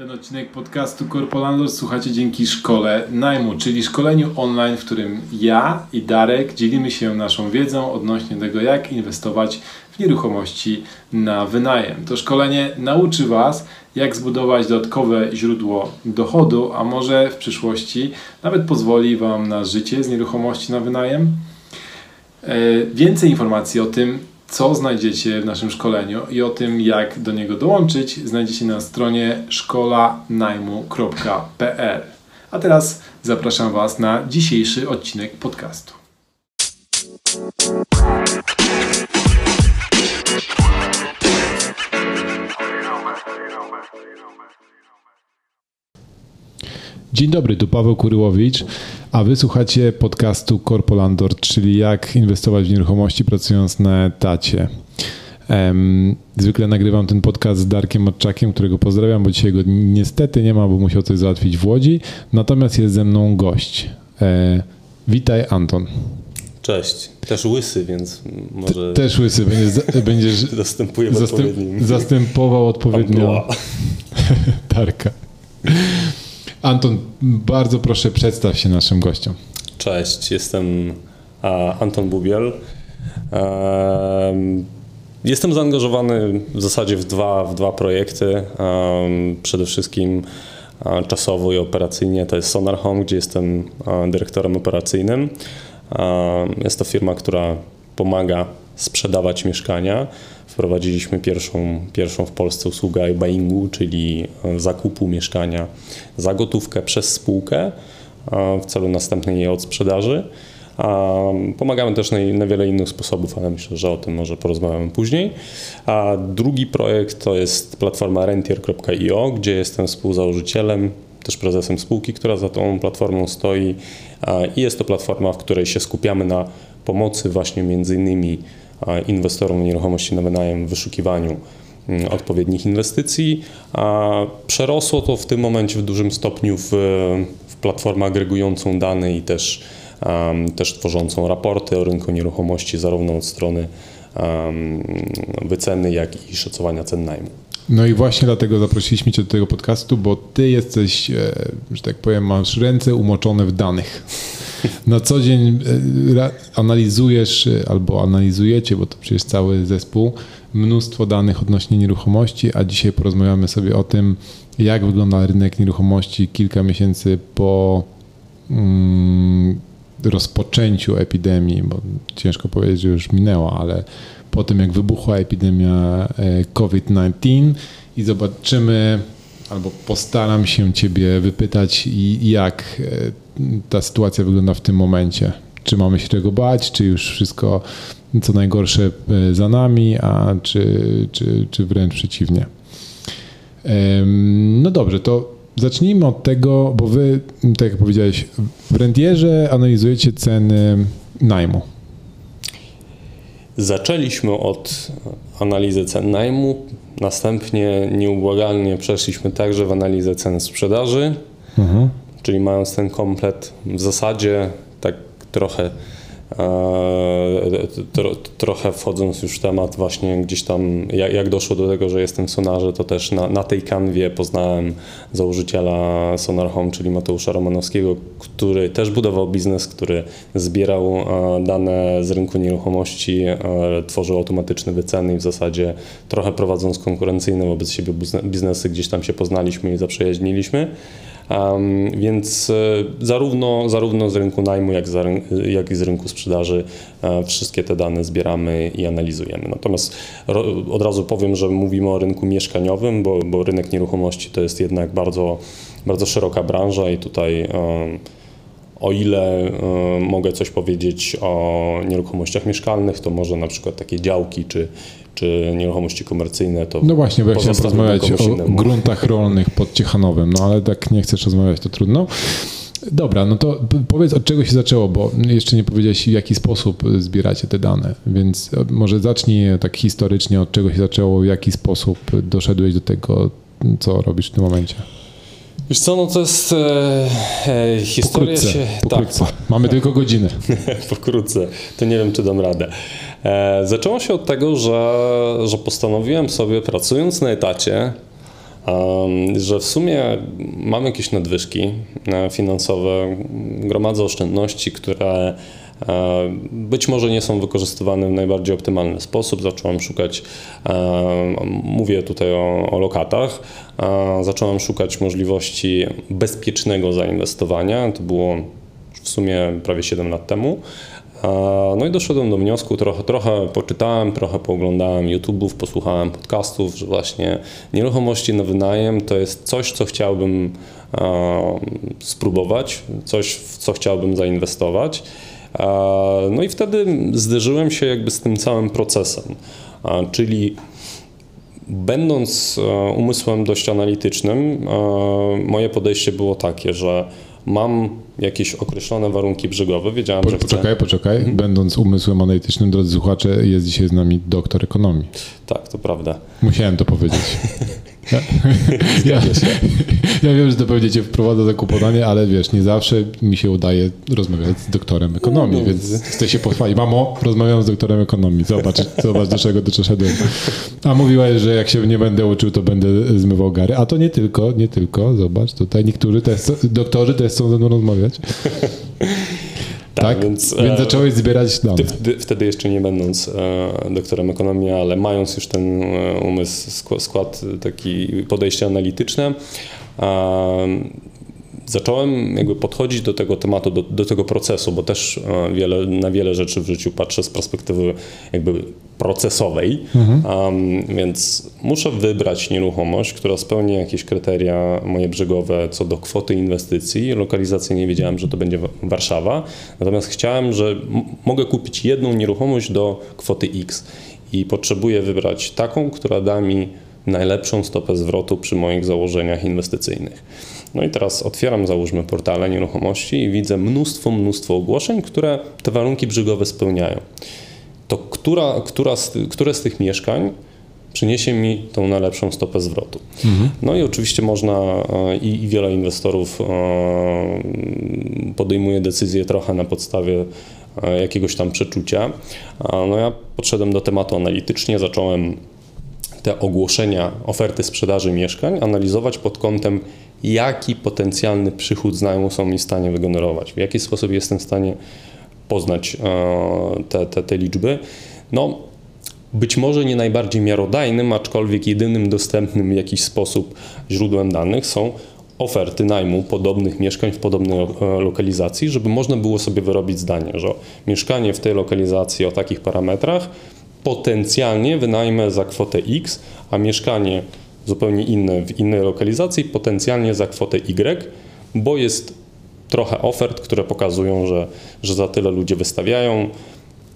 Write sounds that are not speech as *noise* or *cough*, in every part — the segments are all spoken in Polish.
Ten odcinek podcastu Corpolandor słuchacie dzięki szkole najmu, czyli szkoleniu online, w którym ja i Darek dzielimy się naszą wiedzą odnośnie tego, jak inwestować w nieruchomości na wynajem. To szkolenie nauczy Was, jak zbudować dodatkowe źródło dochodu, a może w przyszłości nawet pozwoli Wam na życie z nieruchomości na wynajem. E, więcej informacji o tym, co znajdziecie w naszym szkoleniu i o tym, jak do niego dołączyć, znajdziecie na stronie szkolanajmu.pl. A teraz zapraszam Was na dzisiejszy odcinek podcastu. Dzień dobry, tu Paweł Kuryłowicz, a wy słuchacie podcastu Corpolandor, czyli jak inwestować w nieruchomości pracując na etacie. Zwykle nagrywam ten podcast z Darkiem Odczakiem, którego pozdrawiam, bo dzisiaj go niestety nie ma, bo musiał coś załatwić w Łodzi. Natomiast jest ze mną gość. E, witaj, Anton. Cześć. Też łysy, więc może. Też łysy, będziesz, będziesz *laughs* zastępuję zastęp, odpowiednim. Zastępował odpowiednio *laughs* Darka. Anton, bardzo proszę przedstaw się naszym gościom. Cześć, jestem Anton Bubiel. Jestem zaangażowany w zasadzie w dwa, w dwa projekty. Przede wszystkim czasowo i operacyjnie to jest Sonar Home, gdzie jestem dyrektorem operacyjnym. Jest to firma, która pomaga sprzedawać mieszkania. Wprowadziliśmy pierwszą, pierwszą w Polsce usługę iBuyingu, czyli zakupu mieszkania za gotówkę przez spółkę w celu następnej jej odsprzedaży. Pomagamy też na, na, wiele innych sposobów, ale myślę, że o tym może porozmawiamy później. A drugi projekt to jest platforma rentier.io, gdzie jestem współzałożycielem, też prezesem spółki, która za tą platformą stoi. I jest to platforma, w której się skupiamy na pomocy właśnie między innymi inwestorom nieruchomości na wynajem w wyszukiwaniu mm, odpowiednich inwestycji, a przerosło to w tym momencie w dużym stopniu w, w platformę agregującą dane i też, też tworzącą raporty o rynku nieruchomości zarówno od strony wyceny, jak i szacowania cen najmu. No i właśnie dlatego zaprosiliśmy Cię do tego podcastu, bo Ty jesteś, e, że tak powiem, masz ręce umoczone w danych. Na co dzień e, analizujesz e, albo analizujecie, bo to przecież cały zespół, mnóstwo danych odnośnie nieruchomości, a dzisiaj porozmawiamy sobie o tym, jak wygląda rynek nieruchomości kilka miesięcy po mm, rozpoczęciu epidemii, bo ciężko powiedzieć, że już minęła, ale po tym jak wybuchła epidemia e, COVID-19 i zobaczymy, albo postaram się Ciebie wypytać, jak ta sytuacja wygląda w tym momencie. Czy mamy się czego bać, czy już wszystko co najgorsze e, za nami, a czy, czy, czy wręcz przeciwnie. No dobrze, to zacznijmy od tego, bo wy, tak jak powiedziałeś, w Rentierze analizujecie ceny najmu. Zaczęliśmy od analizy cen najmu, następnie nieubłagalnie przeszliśmy także w analizę cen sprzedaży. Mhm. Czyli mając ten komplet w zasadzie tak trochę Tro, trochę wchodząc już w temat właśnie gdzieś tam, jak, jak, doszło do tego, że jestem w Sonarze, to też na, na tej kanwie poznałem założyciela Sonar Home, czyli Mateusza Romanowskiego, który też budował biznes, który zbierał e, dane z rynku nieruchomości, e, tworzył automatyczne wyceny i w zasadzie trochę prowadząc konkurencyjne wobec siebie biznesy, gdzieś tam się poznaliśmy i zaprzyjaźniliśmy. Więc e, zarówno, zarówno z rynku najmu, jak, za, jak i z rynku sprzedaży e, wszystkie te dane zbieramy i analizujemy. Natomiast od razu powiem, że mówimy o rynku mieszkaniowym, bo, bo rynek nieruchomości to jest jednak bardzo, bardzo szeroka branża i tutaj o ile mogę coś powiedzieć o nieruchomościach mieszkalnych, to może na przykład takie działki czy, czy nieruchomości komercyjne, to. No właśnie, bo ja chciałem porozmawiać o gruntach rolnych pod Ciechanowem, no ale tak nie chcesz rozmawiać, to trudno. Dobra, no to powiedz od czego się zaczęło, bo jeszcze nie powiedziałeś w jaki sposób zbieracie te dane, więc może zacznij tak historycznie od czego się zaczęło, w jaki sposób doszedłeś do tego, co robisz w tym momencie. Wiesz co, no to jest e, e, historia pokrótce, się... Pokrótce. Tak. Mamy tylko godzinę. *laughs* pokrótce, to nie wiem czy dam radę. E, zaczęło się od tego, że, że postanowiłem sobie pracując na etacie że w sumie mam jakieś nadwyżki e, finansowe, gromadzę oszczędności, które e, być może nie są wykorzystywane w najbardziej optymalny sposób. Zacząłem szukać, mówię tutaj o, o lokatach, zacząłem szukać możliwości bezpiecznego zainwestowania. To było w sumie prawie 7 lat temu. No i doszedłem do wniosku, trochę, trochę poczytałem, trochę pooglądałem YouTube'ów, posłuchałem podcastów, że właśnie nieruchomości na wynajem to jest coś, co chciałbym spróbować, coś, w co chciałbym zainwestować. No i wtedy zderzyłem się jakby z tym całym procesem, czyli będąc e, umysłem dość analitycznym, moje podejście było takie, że mam jakieś określone warunki brzegowe, wiedziałem, po, że Poczekaj, chcę... poczekaj. Mhm. Będąc umysłem analitycznym, drodzy słuchacze, jest dzisiaj z nami doktor ekonomii. Tak, to prawda. Musiałem to powiedzieć. *laughs* Ja, ja, ja, wiem, że to pewnie cię wprowadza zakłopotanie, ale wiesz, nie zawsze mi się udaje rozmawiać z doktorem ekonomii, no, no. więc chcę się pochwalić. Mamo, rozmawiam z doktorem ekonomii, zobacz, zobacz do czego doszedłem. A mówiłaś, że jak się nie będę uczył, to będę zmywał gary. A to nie tylko, nie tylko, zobacz, tutaj niektórzy też, doktorzy też chcą ze mną rozmawiać. Tak, tak, więc, więc e, zacząłeś zbierać dane. Wtedy, wtedy jeszcze nie będąc e, doktorem ekonomii, ale mając już ten e, umysł, skład, taki podejście analityczne, zacząłem jakby podchodzić do tego tematu, do, do tego procesu, bo też wiele, na wiele rzeczy w życiu patrzę z perspektywy jakby procesowej, mhm. um, więc muszę wybrać nieruchomość, która spełni jakieś kryteria moje brzegowe co do kwoty inwestycji. Lokalizacyjnie wiedziałem, że to będzie Warszawa, natomiast chciałem, że mogę kupić jedną nieruchomość do kwoty X i potrzebuję wybrać taką, która da mi najlepszą stopę zwrotu przy moich założeniach inwestycyjnych. No i teraz otwieram, załóżmy, portale nieruchomości i widzę mnóstwo, mnóstwo ogłoszeń, które te warunki brzegowe spełniają to która, która z, które z tych mieszkań przyniesie mi tą najlepszą stopę zwrotu. Mhm. No i oczywiście można e, i, i, wiele inwestorów e, podejmuje decyzje trochę na podstawie e, jakiegoś tam przeczucia. No ja podszedłem do tematu analitycznie, zacząłem te ogłoszenia, oferty sprzedaży mieszkań analizować pod kątem, jaki potencjalny przychód z najmu są mi w stanie wygenerować, w jaki sposób jestem w stanie poznać e, te, te, te liczby. No, być może nie najbardziej miarodajnym, aczkolwiek jedynym dostępnym w jakiś sposób źródłem danych są oferty najmu podobnych mieszkań w podobnej e, lokalizacji, żeby można było sobie wyrobić zdanie, że mieszkanie w tej lokalizacji o takich parametrach potencjalnie wynajmę za kwotę X, a mieszkanie zupełnie inne w innej lokalizacji potencjalnie za kwotę Y, bo jest trochę ofert, które pokazują, że, że za tyle ludzie wystawiają.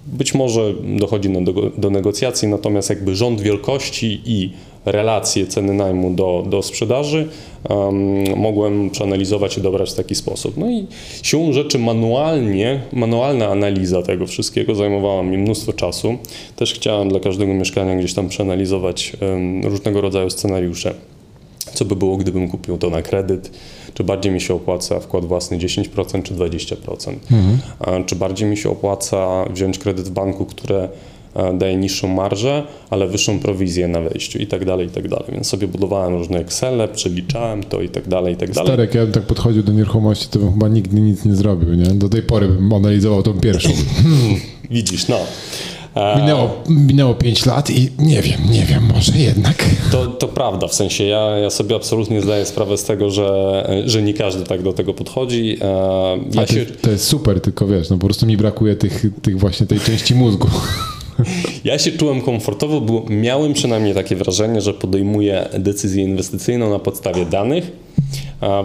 Być może dochodzi do, do negocjacji, natomiast jakby rząd wielkości i relacje ceny najmu do, do sprzedaży um, mogłem przeanalizować i dobrać w taki sposób. No i siłą rzeczy manualnie, manualna analiza tego wszystkiego zajmowała mi mnóstwo czasu. Też chciałem dla każdego mieszkania gdzieś tam przeanalizować um, różnego rodzaju scenariusze. Co by było, gdybym kupił to na kredyt? Czy bardziej mi się opłaca wkład własny 10% czy 20%. Mhm. Czy bardziej mi się opłaca wziąć kredyt w banku, które daje niższą marżę, ale wyższą prowizję na wejściu i tak dalej, i tak dalej. Więc sobie budowałem różne Excele, przeliczałem to i tak dalej, i tak dalej. Starek, ja bym tak podchodził do nieruchomości, to bym chyba nigdy nic nie zrobił, nie? Do tej pory bym analizował tą pierwszą. *laughs* Widzisz, no. Minęło, minęło 5 lat i nie wiem, nie wiem, może jednak. To, to prawda, w sensie ja, ja sobie absolutnie zdaję sprawę z tego, że, że nie każdy tak do tego podchodzi. Ja się... to jest super, tylko wiesz, no po prostu mi brakuje tych, tych właśnie tej części mózgu. *laughs* Ja się czułem komfortowo, bo miałem przynajmniej takie wrażenie, że podejmuję decyzję inwestycyjną na podstawie danych.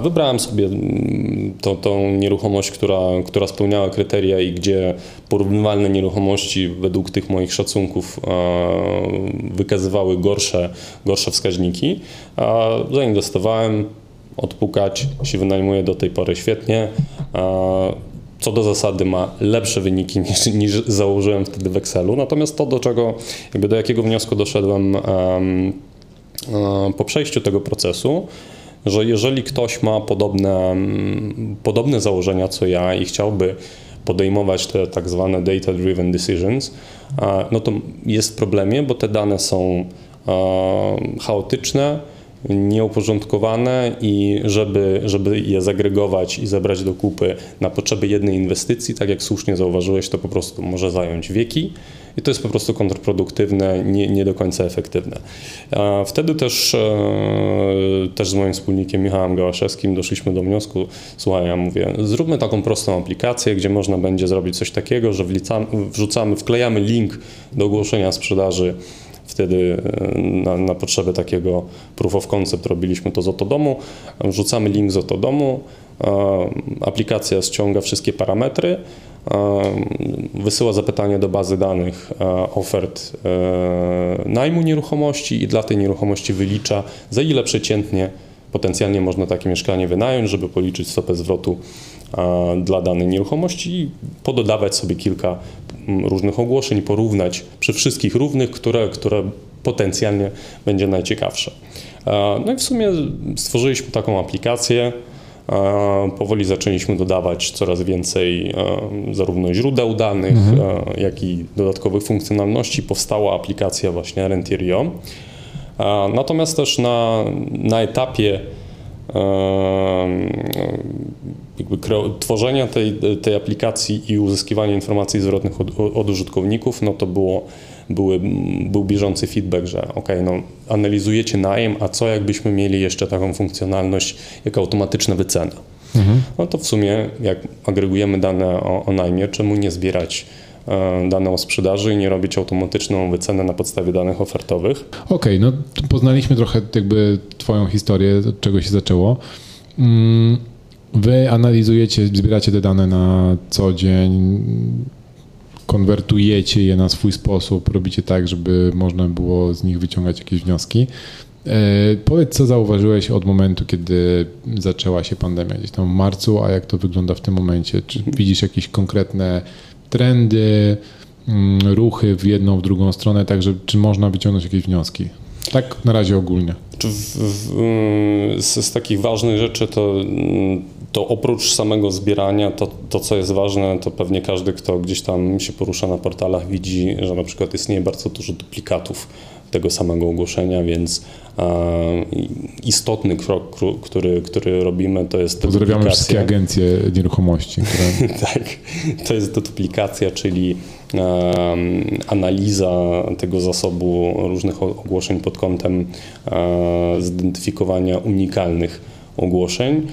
Wybrałem sobie mm, to, tą nieruchomość, która, która spełniała kryteria i gdzie porównywalne nieruchomości według tych moich szacunków wykazywały gorsze, gorsze wskaźniki. Zainwestowałem, odpukać, się wynajmuje do tej pory świetnie co do zasady ma lepsze wyniki *laughs* niż, niż założyłem wtedy w Excelu. Natomiast to, do czego, jakby do jakiego wniosku doszedłem um, um, po przejściu tego procesu, że jeżeli ktoś ma podobne, um, podobne założenia co ja i chciałby podejmować te tak zwane data-driven decisions, no to jest w problemie, bo te dane są chaotyczne, nieuporządkowane i żeby, żeby je zagregować i zebrać do kupy na potrzeby jednej inwestycji, tak jak słusznie zauważyłeś, to po prostu może zająć wieki i to jest po prostu kontrproduktywne, nie, nie do końca efektywne. Wtedy też, e, też z moim wspólnikiem Michałem Gałaszewskim doszliśmy do wniosku, słuchaj, ja mówię, zróbmy taką prostą aplikację, gdzie można będzie zrobić coś takiego, że wrzucamy, wklejamy link do ogłoszenia sprzedaży Wtedy e, na, na potrzeby takiego proof of concept robiliśmy to z Otodomu. Wrzucamy link z Otodomu, aplikacja ściąga wszystkie parametry, wysyła zapytanie do bazy danych ofert e, najmu nieruchomości i dla tej nieruchomości wylicza, za ile przeciętnie potencjalnie można takie mieszkanie wynająć, żeby policzyć stopę zwrotu dla danej nieruchomości i pododawać sobie kilka różnych ogłoszeń porównać przy wszystkich równych, które, które potencjalnie będzie najciekawsze. No i w sumie stworzyliśmy taką aplikację. Powoli zaczęliśmy dodawać coraz więcej zarówno źródeł danych, mhm. jak i dodatkowych funkcjonalności. Powstała aplikacja właśnie Rentirio. Natomiast też na, na etapie jakby tworzenia tej, tej aplikacji i uzyskiwania informacji zwrotnych od, od użytkowników, no to było, były, był bieżący feedback, że ok, no analizujecie najem, a co jakbyśmy mieli jeszcze taką funkcjonalność jak automatyczna wycena. Mhm. No to w sumie jak agregujemy dane o, o najmie, czemu nie zbierać e, dane o sprzedaży i nie robić automatyczną wycenę na podstawie danych ofertowych. Okej, okay, no poznaliśmy trochę jakby Twoją historię, od czego się zaczęło. Mm, Wy analizujecie, zbieracie te dane na co dzień, konwertujecie je na swój sposób, robicie tak, żeby można było z nich wyciągać jakieś wnioski. E, powiedz, co zauważyłeś od momentu, kiedy zaczęła się pandemia gdzieś tam w marcu, a jak to wygląda w tym momencie? Czy widzisz jakieś konkretne trendy, mm, ruchy w jedną, w drugą stronę, także czy można wyciągnąć jakieś wnioski? Tak na razie ogólnie. W, w, z, z, takich ważnych rzeczy to, to oprócz samego zbierania, to, to co jest ważne, to pewnie każdy, kto gdzieś tam się porusza na portalach, widzi, że na przykład istnieje bardzo dużo duplikatów tego samego ogłoszenia, więc istotny krok, który, który robimy, to jest Pozdrawiamy wszystkie agencje nieruchomości. Które... *laughs* tak, to jest duplikacja, czyli analiza tego zasobu różnych ogłoszeń pod kątem e, zidentyfikowania unikalnych ogłoszeń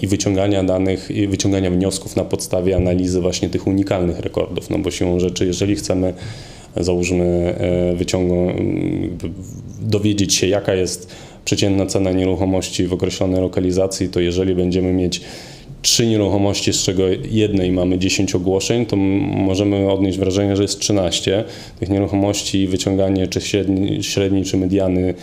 i wyciągania danych, i wyciągania wniosków na podstawie analizy właśnie tych unikalnych rekordów. No bo siłą rzeczy, jeżeli chcemy załóżmy e, wyciągną, dowiedzieć się jaka jest przeciętna cena nieruchomości w określonej lokalizacji, to jeżeli będziemy mieć trzy nieruchomości, z czego jednej mamy 10 ogłoszeń, to możemy odnieść wrażenie, że jest 13 tych nieruchomości. Wyciąganie czy średni, średni czy mediany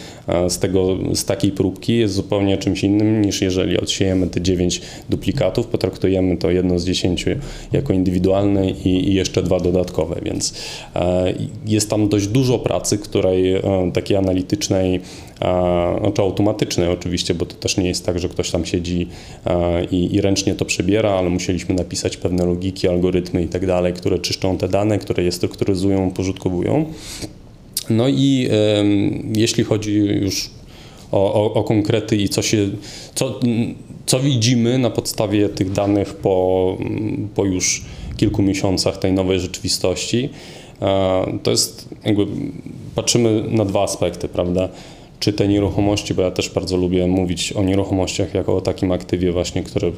z, tego, z takiej próbki jest zupełnie czymś innym niż jeżeli odsiejemy te 9 duplikatów, potraktujemy to jedno z 10 jako indywidualne i, i jeszcze dwa dodatkowe, więc jest tam dość dużo pracy, której takiej analitycznej znaczy automatyczne oczywiście, bo to też nie jest tak, że ktoś tam siedzi i, i ręcznie to przebiera, ale musieliśmy napisać pewne logiki, algorytmy i tak dalej, które czyszczą te dane, które je strukturyzują, pożytkowują. No i jeśli chodzi już o, o, o, konkrety i co się, co, co widzimy na podstawie tych danych po, po już kilku miesiącach tej nowej rzeczywistości, to jest jakby patrzymy na dwa aspekty, prawda? Czy te nieruchomości, bo ja też bardzo lubię mówić o nieruchomościach jako o takim aktywie właśnie, które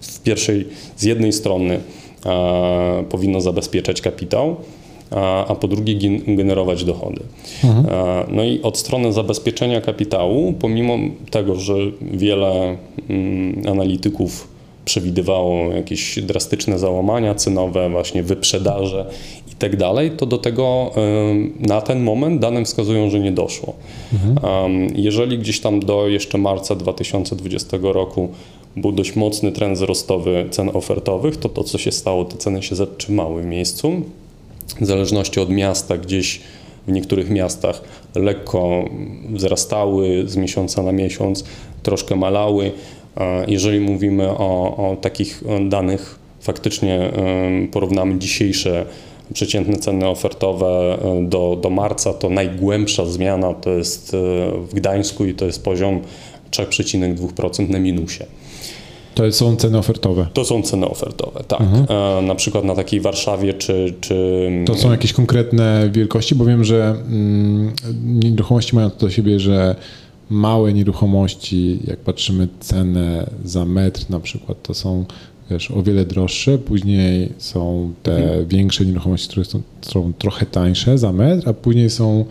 w pierwszej, z jednej strony e, powinno zabezpieczać kapitał, a, a po drugie generować dochody. Mhm. E, no i od strony zabezpieczenia kapitału, pomimo tego, że wiele mm, analityków przewidywało jakieś drastyczne załamania cenowe, właśnie wyprzedaże tak dalej, to do tego na ten moment dane wskazują, że nie doszło. Mhm. Jeżeli gdzieś tam do jeszcze marca 2020 roku był dość mocny trend wzrostowy cen ofertowych, to to, co się stało, te ceny się zatrzymały w miejscu. W zależności od miasta, gdzieś w niektórych miastach lekko wzrastały z miesiąca na miesiąc, troszkę malały. Jeżeli mówimy o, o takich danych, faktycznie porównamy dzisiejsze przeciętne ceny ofertowe e, do, do marca, to najgłębsza zmiana to jest e, w Gdańsku i to jest poziom 3,2% na minusie. To są ceny ofertowe. To są ceny ofertowe, tak. Mhm. E, na przykład na takiej Warszawie czy, czy. To są jakieś konkretne wielkości, bo wiem, że mm, nieruchomości mają to do siebie, że małe nieruchomości, jak patrzymy cenę za metr na przykład, to są wiesz, o wiele droższe, później są te mhm. większe nieruchomości, które są, są trochę tańsze za metr, a później są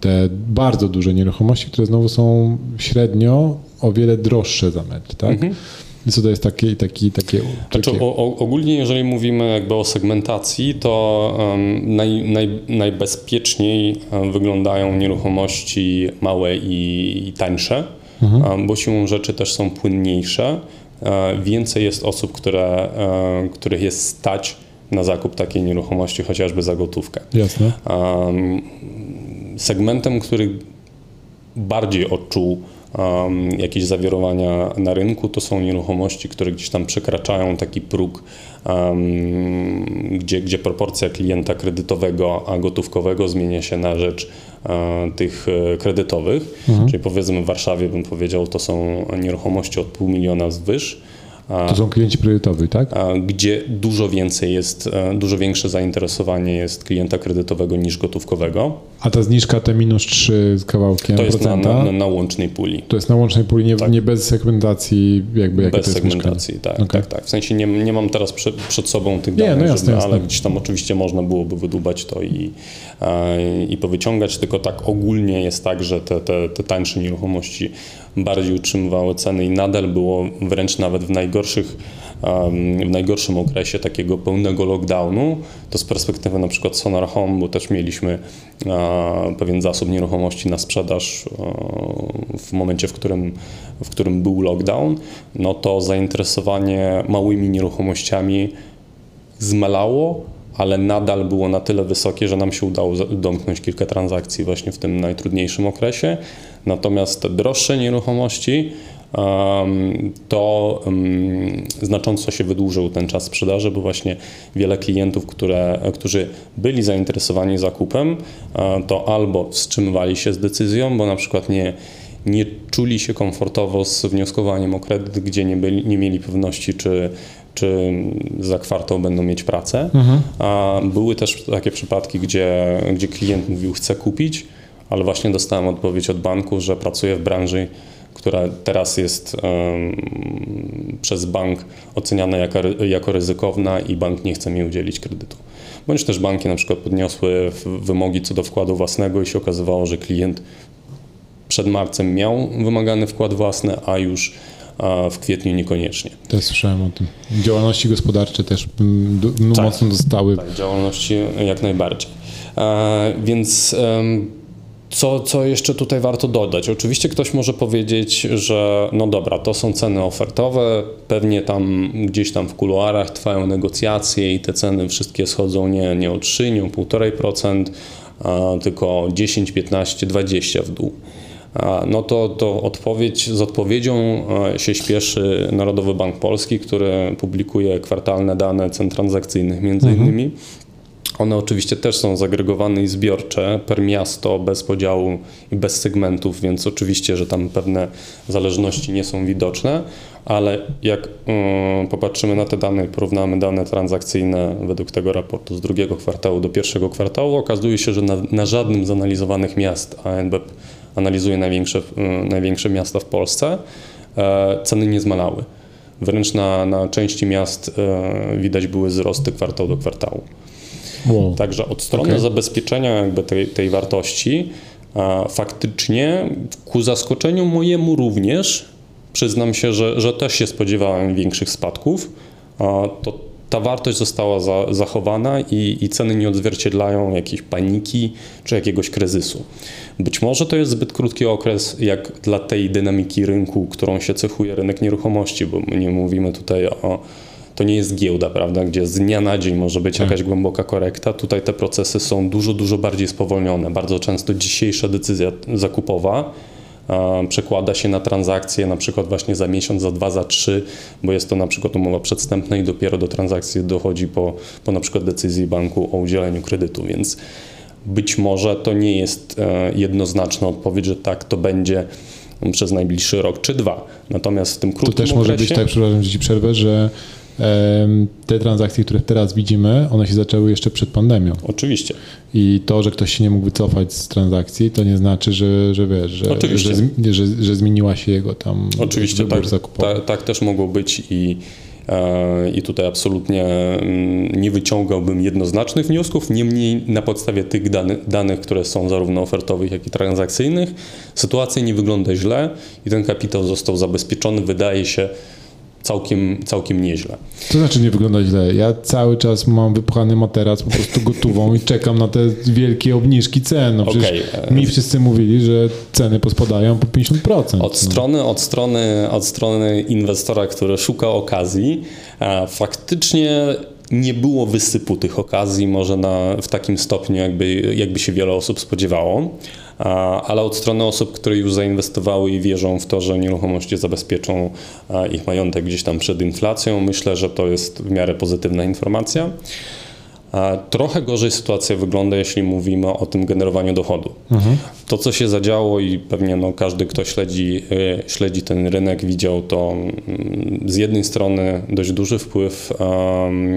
te bardzo duże nieruchomości, które znowu są średnio o wiele droższe za metr, tak? Mhm. Co to jest takie, taki, takie, znaczy, o, ogólnie, jeżeli mówimy jakby o segmentacji, to um, naj, naj, najbezpieczniej wyglądają nieruchomości małe i, i tańsze, mhm. um, bo siłą rzeczy też są płynniejsze. Um, więcej jest osób, które, których jest stać na zakup takiej nieruchomości, chociażby za gotówkę. Jasne. segmentem, który bardziej odczuł um, jakieś zawirowania na rynku, to są nieruchomości, które gdzieś tam przekraczają taki próg, gdzie, gdzie proporcja klienta kredytowego a gotówkowego zmienia się na rzecz e, tych e, kredytowych. Mhm. Czyli powiedzmy w Warszawie bym powiedział, to są nieruchomości od pół miliona zwyż to są klienci kredytowi, tak? Gdzie dużo więcej jest, e, dużo większe zainteresowanie jest klienta kredytowego niż gotówkowego. A ta zniżka, te minus 3 z kawałkiem To jest procenta, na, na, na, łącznej puli. To jest na łącznej puli, nie, tak. nie bez segmentacji, jakby Bez segmentacji, tak, okay. tak, tak. W sensie nie, nie mam teraz przed, przed sobą tych danych, nie, no jasne, żeby, jasne. ale gdzieś tam oczywiście można byłoby wydubać to i, i powyciągać, tylko tak ogólnie jest tak, że te, te, te tańsze nieruchomości bardziej utrzymywały ceny i nadal było wręcz nawet w najgorszych w najgorszym okresie takiego pełnego lockdownu, to z perspektywy na przykład Sonar Home, bo też mieliśmy pewien zasób nieruchomości na sprzedaż w momencie, w którym, w którym był lockdown, no to zainteresowanie małymi nieruchomościami zmalało, ale nadal było na tyle wysokie, że nam się udało domknąć kilka transakcji właśnie w tym najtrudniejszym okresie. Natomiast droższe nieruchomości to znacząco się wydłużył ten czas sprzedaży, bo właśnie wiele klientów, które, którzy byli zainteresowani zakupem, e, to albo wstrzymywali się z decyzją, bo na przykład nie, nie czuli się komfortowo z wnioskowaniem o kredyt, gdzie nie, byli, nie mieli pewności, czy, czy za kwartał będą mieć pracę. Mhm. A były też takie przypadki, gdzie, gdzie klient mówił, chce kupić, ale właśnie dostałem odpowiedź od banku, że pracuje w branży, która teraz jest um, przez bank oceniana jako, jako ryzykowna i bank nie chce mi udzielić kredytu. Bądź też banki na przykład podniosły wymogi co do wkładu własnego i się okazywało, że klient przed marcem miał wymagany wkład własny, a już a w kwietniu niekoniecznie. Też słyszałem o tym. Działalności gospodarcze też no, tak, mocno dostały. Tak, działalności jak najbardziej. E, więc co, co jeszcze tutaj warto dodać? Oczywiście ktoś może powiedzieć, że no dobra, to są ceny ofertowe, pewnie tam gdzieś tam w kuluarach trwają negocjacje i te ceny wszystkie schodzą nie, nie o 3, nie o 1,5%, tylko 10, 15, 20 w dół no to, to odpowiedź, z odpowiedzią się śpieszy Narodowy Bank Polski, który publikuje kwartalne dane cen transakcyjnych między mhm. innymi. One oczywiście też są zagregowane i zbiorcze per miasto, bez podziału i bez segmentów, więc oczywiście, że tam pewne zależności nie są widoczne, ale jak um, popatrzymy na te dane i porównamy dane transakcyjne według tego raportu z drugiego kwartału do pierwszego kwartału, okazuje się, że na, na żadnym z analizowanych miast, a NBP analizuje największe, um, największe miasta w Polsce, e, ceny nie zmalały. Wręcz na, na części miast e, widać były wzrosty kwartał do kwartału. Wow. Także od strony okay. zabezpieczenia jakby tej, tej wartości faktycznie ku zaskoczeniu mojemu również przyznam się, że, że też się spodziewałem większych spadków. To ta wartość została za, zachowana i, i, ceny nie odzwierciedlają jakiejś paniki czy jakiegoś kryzysu. Być może to jest zbyt krótki okres jak dla tej dynamiki rynku, którą się cechuje rynek nieruchomości, bo my nie mówimy tutaj o to nie jest giełda, prawda, gdzie z dnia na dzień może być tak. jakaś głęboka korekta. Tutaj te procesy są dużo, dużo bardziej spowolnione. Bardzo często dzisiejsza decyzja zakupowa przekłada się na transakcje na przykład właśnie za miesiąc, za dwa, za trzy, bo jest to na przykład umowa przedstępna i dopiero do transakcji dochodzi po, po na przykład decyzji banku o udzieleniu kredytu, więc być może to nie jest e, jednoznaczna odpowiedź, że tak to będzie przez najbliższy rok czy dwa. Natomiast w tym krótkim To też okresie... może być tak, przepraszam, że ci przerwę, że te transakcje, które teraz widzimy, one się zaczęły jeszcze przed pandemią. Oczywiście. I to, że ktoś się nie mógł wycofać z transakcji, to nie znaczy, że, że wiesz, że, że, że, że, zmieniła się jego tam Oczywiście, tak, tak, tak też mogło być i e, i tutaj absolutnie mm, nie wyciągałbym jednoznacznych wniosków, niemniej na podstawie tych danych, które są zarówno ofertowych, jak i transakcyjnych, sytuacja nie wygląda źle i ten kapitał został zabezpieczony, wydaje się, całkiem, całkiem nieźle. To znaczy nie wygląda źle. Ja cały czas mam wypchany materac po prostu gotową i czekam na te wielkie obniżki cen. No okay. mi wszyscy mówili, że ceny pospadają po 50%. Od, no. strony, od, strony, od strony inwestora, który szuka okazji, faktycznie nie było wysypu tych okazji może na, w takim stopniu, jakby, jakby się wiele osób spodziewało ale od strony osób, które już zainwestowały i wierzą w to, że nieruchomości zabezpieczą ich majątek gdzieś tam przed inflacją, myślę, że to jest w miarę pozytywna informacja. Trochę gorzej sytuacja wygląda, jeśli mówimy o tym generowaniu dochodu. Mhm. To, co się zadziało i pewnie no, każdy, kto śledzi, y, śledzi ten rynek, widział to mm, z jednej strony dość duży wpływ um,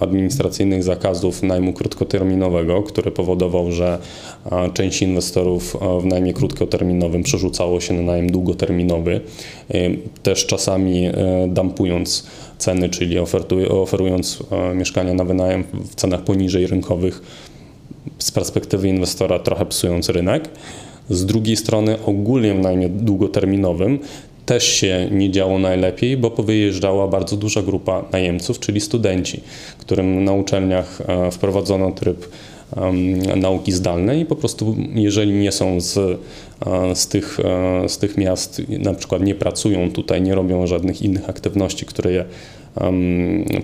administracyjnych zakazów najmu krótkoterminowego, który powodował, że część inwestorów w najmie krótkoterminowym przerzucało się na najem długoterminowy, y, też czasami dampując ceny, czyli oferując e, mieszkania na wynajem w cenach poniżej rynkowych, z perspektywy inwestora trochę psując rynek. Z drugiej strony ogólnie w najmie długoterminowym też się nie działo najlepiej, bo powyjeżdżała bardzo duża grupa najemców, czyli studenci, którym na uczelniach e, wprowadzono tryb nauki zdalnej po prostu jeżeli nie są z, e, z, tych, e, z tych miast, na przykład nie pracują tutaj, nie robią żadnych innych aktywności, które je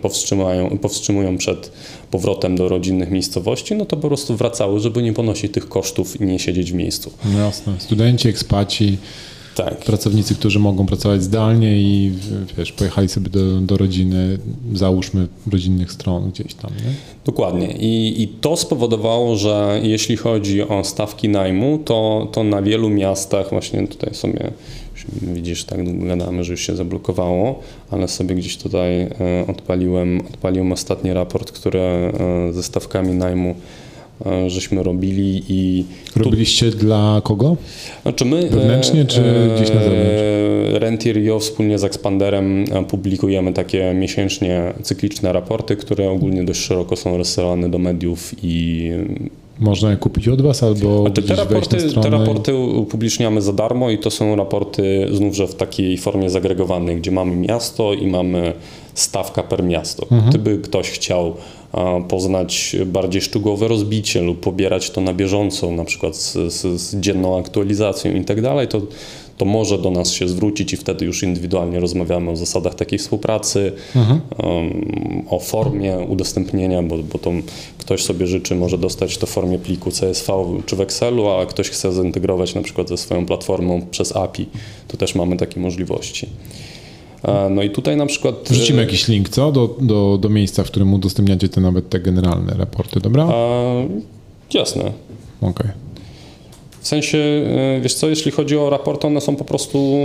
powstrzymują, powstrzymują przed powrotem do rodzinnych miejscowości, no to po prostu wracały, żeby nie ponosić tych kosztów i nie siedzieć w miejscu. No jasne. Studenci, ekspaci, tak. pracownicy, którzy mogą pracować zdalnie i wiesz, pojechali sobie do, do rodziny, załóżmy rodzinnych stron gdzieś tam. Nie? Dokładnie. I, I to spowodowało, że jeśli chodzi o stawki najmu, to, to na wielu miastach, właśnie tutaj sobie widzisz, tak długo gadamy, że już się zablokowało, ale sobie gdzieś tutaj e, odpaliłem, odpaliłem ostatni raport, który e, ze stawkami najmu żeśmy robili i... Robiliście tu... dla kogo? Znaczy my... Wewnętrznie czy e, gdzieś na zewnątrz? Rentier.io wspólnie z Expanderem e, publikujemy takie miesięcznie cykliczne raporty, które ogólnie dość szeroko są rozsyłane do mediów i można je kupić od Was albo te, te, raporty, te raporty upubliczniamy za darmo i to są raporty znów, że w takiej formie zagregowanej, gdzie mamy miasto i mamy stawka per miasto. Mhm. Gdyby ktoś chciał poznać bardziej szczegółowe rozbicie lub pobierać to na bieżąco, na przykład z, z, z dzienną aktualizacją i tak dalej, to, to może do nas się zwrócić i wtedy już indywidualnie rozmawiamy o zasadach takiej współpracy, mhm. um, o formie udostępnienia, bo, bo to ktoś sobie życzy, może dostać to w formie pliku CSV czy w Excelu, a ktoś chce zintegrować na przykład ze swoją platformą przez API, to też mamy takie możliwości. No i tutaj na przykład... Wrzucimy jakiś link, co? Do, do, do miejsca, w którym udostępniacie te nawet te generalne raporty, dobra? A, jasne. Okej. Okay. W sensie, e, wiesz co, jeśli chodzi o raporty, one są po prostu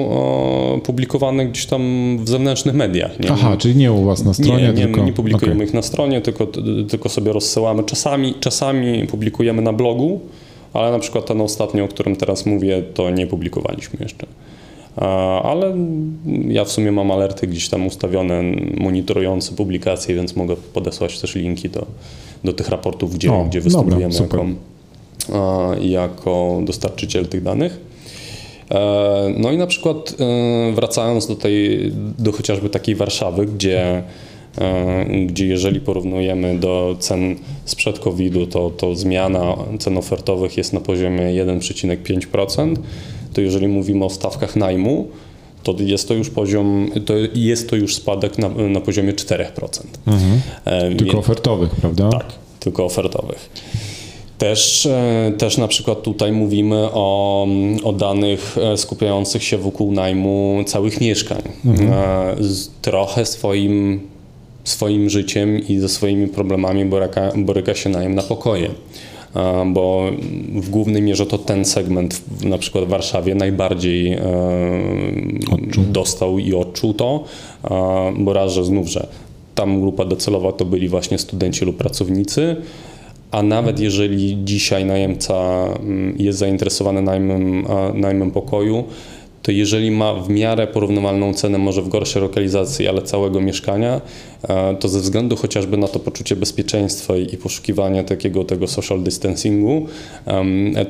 publikowane gdzieś tam w zewnętrznych mediach. Nie? Aha, czyli nie u was na stronie, nie, nie, tylko... nie publikujemy okay. ich na stronie, tylko, tylko sobie rozsyłamy. Czasami, czasami publikujemy na blogu, ale na przykład ten ostatni, o którym teraz mówię, to nie publikowaliśmy jeszcze ale ja w sumie mam alerty gdzieś tam ustawione, monitorujące publikacje, więc mogę podesłać też linki do, do tych raportów, gdzie, o, gdzie występujemy dobra, jako, jako dostarczyciel tych danych. E, no i na przykład e, wracając do tej, do chociażby takiej Warszawy, gdzie, e, gdzie jeżeli porównujemy do cen sprzed COVID-u, to, to zmiana cen ofertowych jest na poziomie 1,5%, to jeżeli mówimy o stawkach najmu, to jest to już poziom, to jest to już spadek na, na poziomie 4%. Mhm. E, tylko ofertowych, prawda? Tak, tylko ofertowych. Też, e, też na przykład tutaj mówimy o, o danych e, skupiających się wokół najmu całych mieszkań. Mhm. Trochę swoim, swoim życiem i ze swoimi problemami boryka, boryka się najem na pokoje bo w głównej mierze to ten segment na przykład w Warszawie najbardziej e, odczuł. dostał i odczuł to, bo raz, że znów, że tam grupa docelowa to byli właśnie studenci lub pracownicy, a nawet jeżeli dzisiaj najemca mm, jest zainteresowany najmem, najmem pokoju, to jeżeli ma w miarę porównywalną cenę, może w gorszej lokalizacji, ale całego mieszkania, e, to ze względu chociażby na to poczucie bezpieczeństwa i poszukiwania takiego tego social distancingu,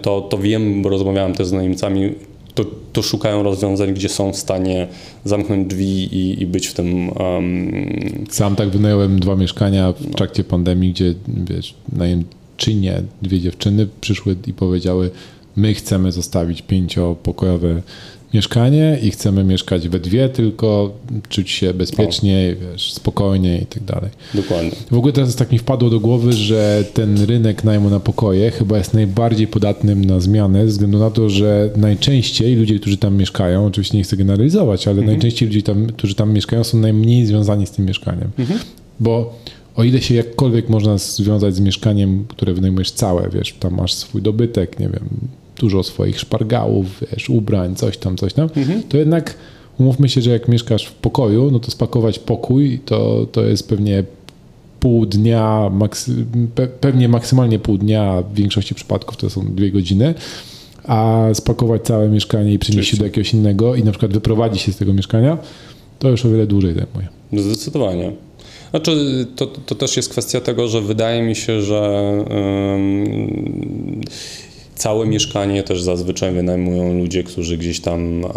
to, to wiem, bo rozmawiałem też z najemcami, to, to, szukają rozwiązań, gdzie są w stanie zamknąć drzwi i, i być w tym. Um... Sam tak wynająłem dwa mieszkania w trakcie pandemii, gdzie wiesz, najemczynie, dwie dziewczyny przyszły i powiedziały: My chcemy zostawić pięciopokojowe mieszkanie i chcemy mieszkać we dwie, tylko czuć się bezpiecznie, wiesz, spokojnie i tak dalej. Dokładnie. W ogóle teraz tak mi wpadło do głowy, że ten rynek najmu na pokoje chyba jest najbardziej podatnym na zmianę, ze względu na to, że najczęściej ludzie, którzy tam mieszkają, oczywiście nie chcę generalizować, ale mhm. najczęściej ludzie, tam, którzy tam mieszkają, są najmniej związani z tym mieszkaniem. Mhm. Bo o ile się jakkolwiek można związać z mieszkaniem, które wynajmujesz całe, wiesz, tam masz swój dobytek, nie wiem, dużo swoich szpargałów, wiesz, ubrań, coś tam, coś tam, mhm. to jednak umówmy się, że jak mieszkasz w pokoju, no to spakować pokój to, to jest pewnie pół dnia, maksy, pe, pewnie maksymalnie pół dnia, w większości przypadków to są dwie godziny, a spakować całe mieszkanie i przenieść się do jakiegoś innego i na przykład wyprowadzić się z tego mieszkania, to już o wiele dłużej zajmuje. Zdecydowanie. Znaczy, to, to też jest kwestia tego, że wydaje mi się, że yy, Całe mieszkanie też zazwyczaj wynajmują ludzie, którzy gdzieś tam um,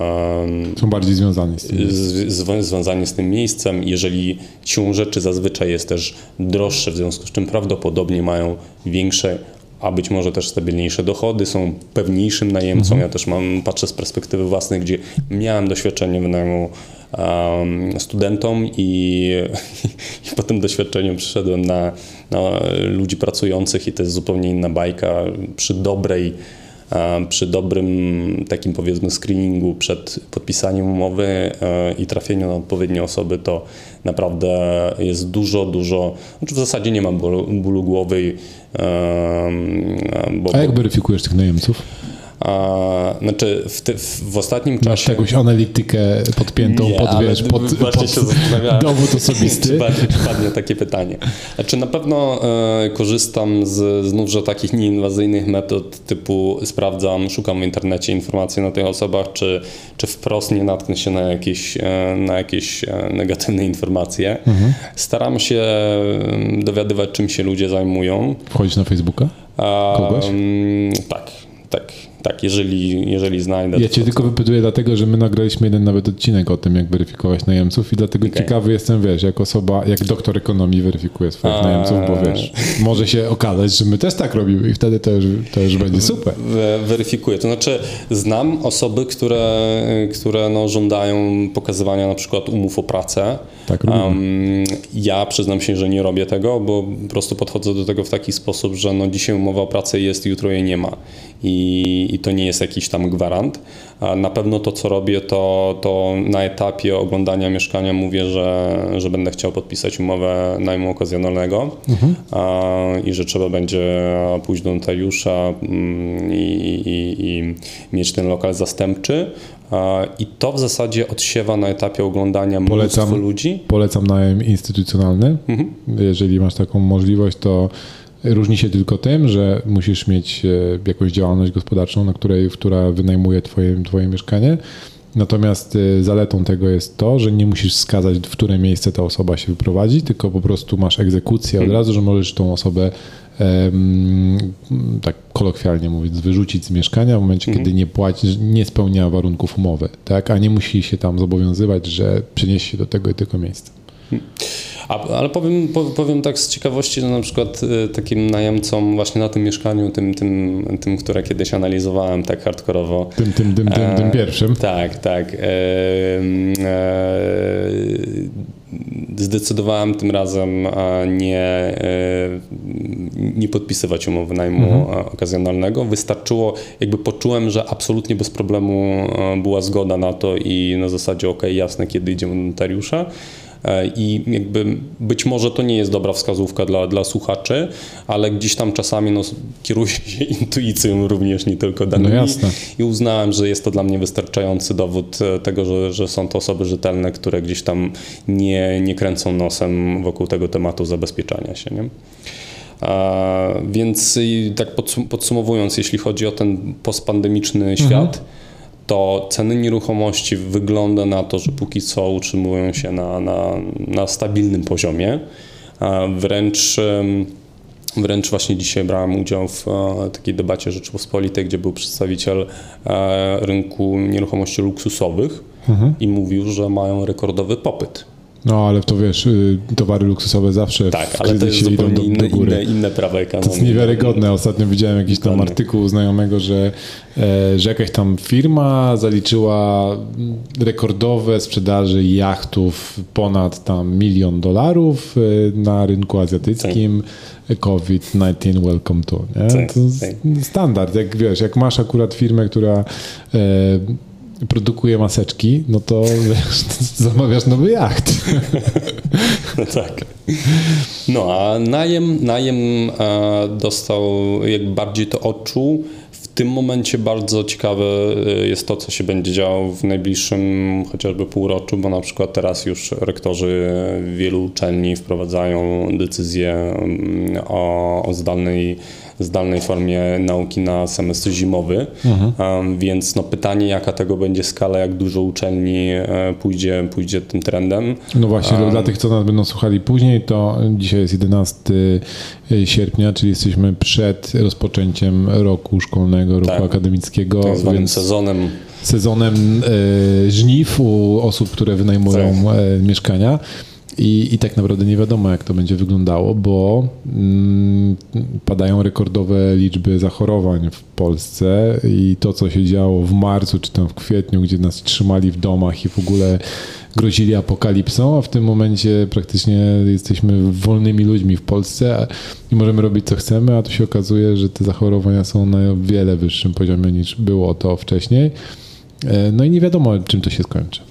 są bardziej związani z tym. Z, z, związani z tym miejscem. Jeżeli siłą rzeczy zazwyczaj jest też droższe, w związku z czym prawdopodobnie mają większe a być może też stabilniejsze dochody, są pewniejszym najemcą. Mhm. Ja też mam, patrzę z perspektywy własnej, gdzie miałem doświadczenie wynajmu studentom i, *laughs* i po tym doświadczeniu przyszedłem na, na ludzi pracujących i to jest zupełnie inna bajka. Przy dobrej przy dobrym takim powiedzmy screeningu przed podpisaniem umowy e, i trafieniu na odpowiednie osoby, to naprawdę jest dużo, dużo, znaczy w zasadzie nie ma bólu, bólu głowy. Bo, A jak weryfikujesz tych najemców? A, znaczy w, ty, w, w ostatnim czasie... Masz jakąś analitykę podpiętą nie, pod, wiesz, pod, pod się dowód osobisty? *laughs* Czy padnie takie pytanie. Znaczy na pewno e, korzystam z znówże takich nieinwazyjnych metod typu sprawdzam, szukam w internecie informacji na tych osobach, czy, czy wprost nie natknę się na jakieś, e, na jakieś e, negatywne informacje. Mhm. Staram się dowiadywać, czym się ludzie zajmują. Wchodzisz na Facebooka? Kogoś? Um, tak, tak tak, jeżeli, jeżeli znajdę. Ja cię tylko wypytuję dlatego, że my nagraliśmy jeden nawet odcinek o tym, jak weryfikować najemców i dlatego okay. ciekawy jestem, wiesz, jak osoba, jak doktor ekonomii weryfikuje swoich A... najemców, bo wiesz, może się okazać, że my też tak robimy i wtedy to już, to już będzie super. Weryfikuję, to znaczy znam osoby, które, które no, żądają pokazywania na przykład umów o pracę. Tak, um, ja przyznam się, że nie robię tego, bo po prostu podchodzę do tego w taki sposób, że no, dzisiaj umowa o pracę jest, jutro jej nie ma. I, i to nie jest jakiś tam gwarant. Na pewno to, co robię, to, to na etapie oglądania mieszkania mówię, że, że będę chciał podpisać umowę najmu okazjonalnego mhm. i że trzeba będzie pójść do notariusza mm, i, i, i mieć ten lokal zastępczy. I to w zasadzie odsiewa na etapie oglądania polecam, ludzi. Polecam najem instytucjonalny. Mhm. Jeżeli masz taką możliwość, to Różni się tylko tym, że musisz mieć e, jakąś działalność gospodarczą, na której, która wynajmuje twoje, twoje mieszkanie. Natomiast e, zaletą tego jest to, że nie musisz wskazać, w które miejsce ta osoba się wyprowadzi, tylko po prostu masz egzekucję od hmm. razu, że możesz tą osobę tak kolokwialnie mówiąc, wyrzucić z mieszkania w momencie, mhm. kiedy nie płaci, nie spełnia warunków umowy, tak? a nie musi się tam zobowiązywać, że przeniesie się do tego i tego miejsca. A, ale powiem, powiem tak z ciekawości, że na przykład y, takim najemcom właśnie na tym mieszkaniu, tym, tym, tym które kiedyś analizowałem tak hardkorowo. Tym, tym, tym, tym, tym e, pierwszym. Tak, tak. E, e, zdecydowałem tym razem nie, nie podpisywać umowy najmu mhm. okazjonalnego. Wystarczyło, jakby poczułem, że absolutnie bez problemu była zgoda na to i na zasadzie ok, jasne, kiedy idziemy do notariusza. E, I jakby być może to nie jest dobra wskazówka dla, dla słuchaczy, ale gdzieś tam czasami no, kieruję *laughs* się intuicją również, nie tylko danymi. No I uznałem, że jest to dla mnie wystarczający dowód e, tego, że, że są to osoby rzetelne, które gdzieś tam nie, nie kręcą nosem wokół tego tematu zabezpieczania się. Nie? A, więc tak podsumowując, jeśli chodzi o ten postpandemiczny mhm. świat, to ceny nieruchomości wygląda na to, że póki co utrzymują się na, na, na stabilnym poziomie. Wręcz, wręcz właśnie dzisiaj brałem udział w e, takiej debacie Rzeczypospolitej, gdzie był przedstawiciel e, rynku nieruchomości luksusowych mhm. i mówił, że mają rekordowy popyt. No ale to wiesz, y, towary luksusowe zawsze tak, ale to jest zupełnie do, inne, do inne, inne prawa ekonomii. To jest niewiarygodne. Ostatnio widziałem jakiś tam artykuł znajomego, że, e, że jakaś tam firma zaliczyła rekordowe sprzedaży jachtów ponad tam milion dolarów e, na rynku azjatyckim. Tak. COVID-19 welcome to. Nie? Tak, to tak. standard. Jak wiesz, jak masz akurat firmę, która e, produkuje maseczki, no to wiesz, *laughs* zamawiasz nowy jacht. *laughs* No tak. No a najem, najem e, dostał, jak bardziej to odczuł. W tym momencie bardzo ciekawe e, jest to, co się będzie działo w najbliższym chociażby półroczu, bo na przykład teraz już rektorzy wielu uczelni wprowadzają decyzję mm, o, o zdalnej zdalnej formie nauki na semestr zimowy, mhm. więc no pytanie, jaka tego będzie skala, jak dużo uczelni e, pójdzie, pójdzie tym trendem. No właśnie, um, dla tych, co nas będą słuchali później, to dzisiaj jest 11 e, sierpnia, czyli jesteśmy przed rozpoczęciem roku szkolnego, roku tak, akademickiego. Tak zwanym więc sezonem sezonem e, żniw u osób, które wynajmują tak. e, mieszkania. I, I tak naprawdę nie wiadomo, jak to będzie wyglądało, bo mm, padają rekordowe liczby zachorowań w Polsce i to, co się działo w marcu czy tam w kwietniu, gdzie nas trzymali w domach i w ogóle grozili apokalipsą, a w tym momencie praktycznie jesteśmy wolnymi ludźmi w Polsce i możemy robić co chcemy, a tu się okazuje, że te zachorowania są na wiele wyższym poziomie niż było to wcześniej. E, no i nie wiadomo, czym to się skończy.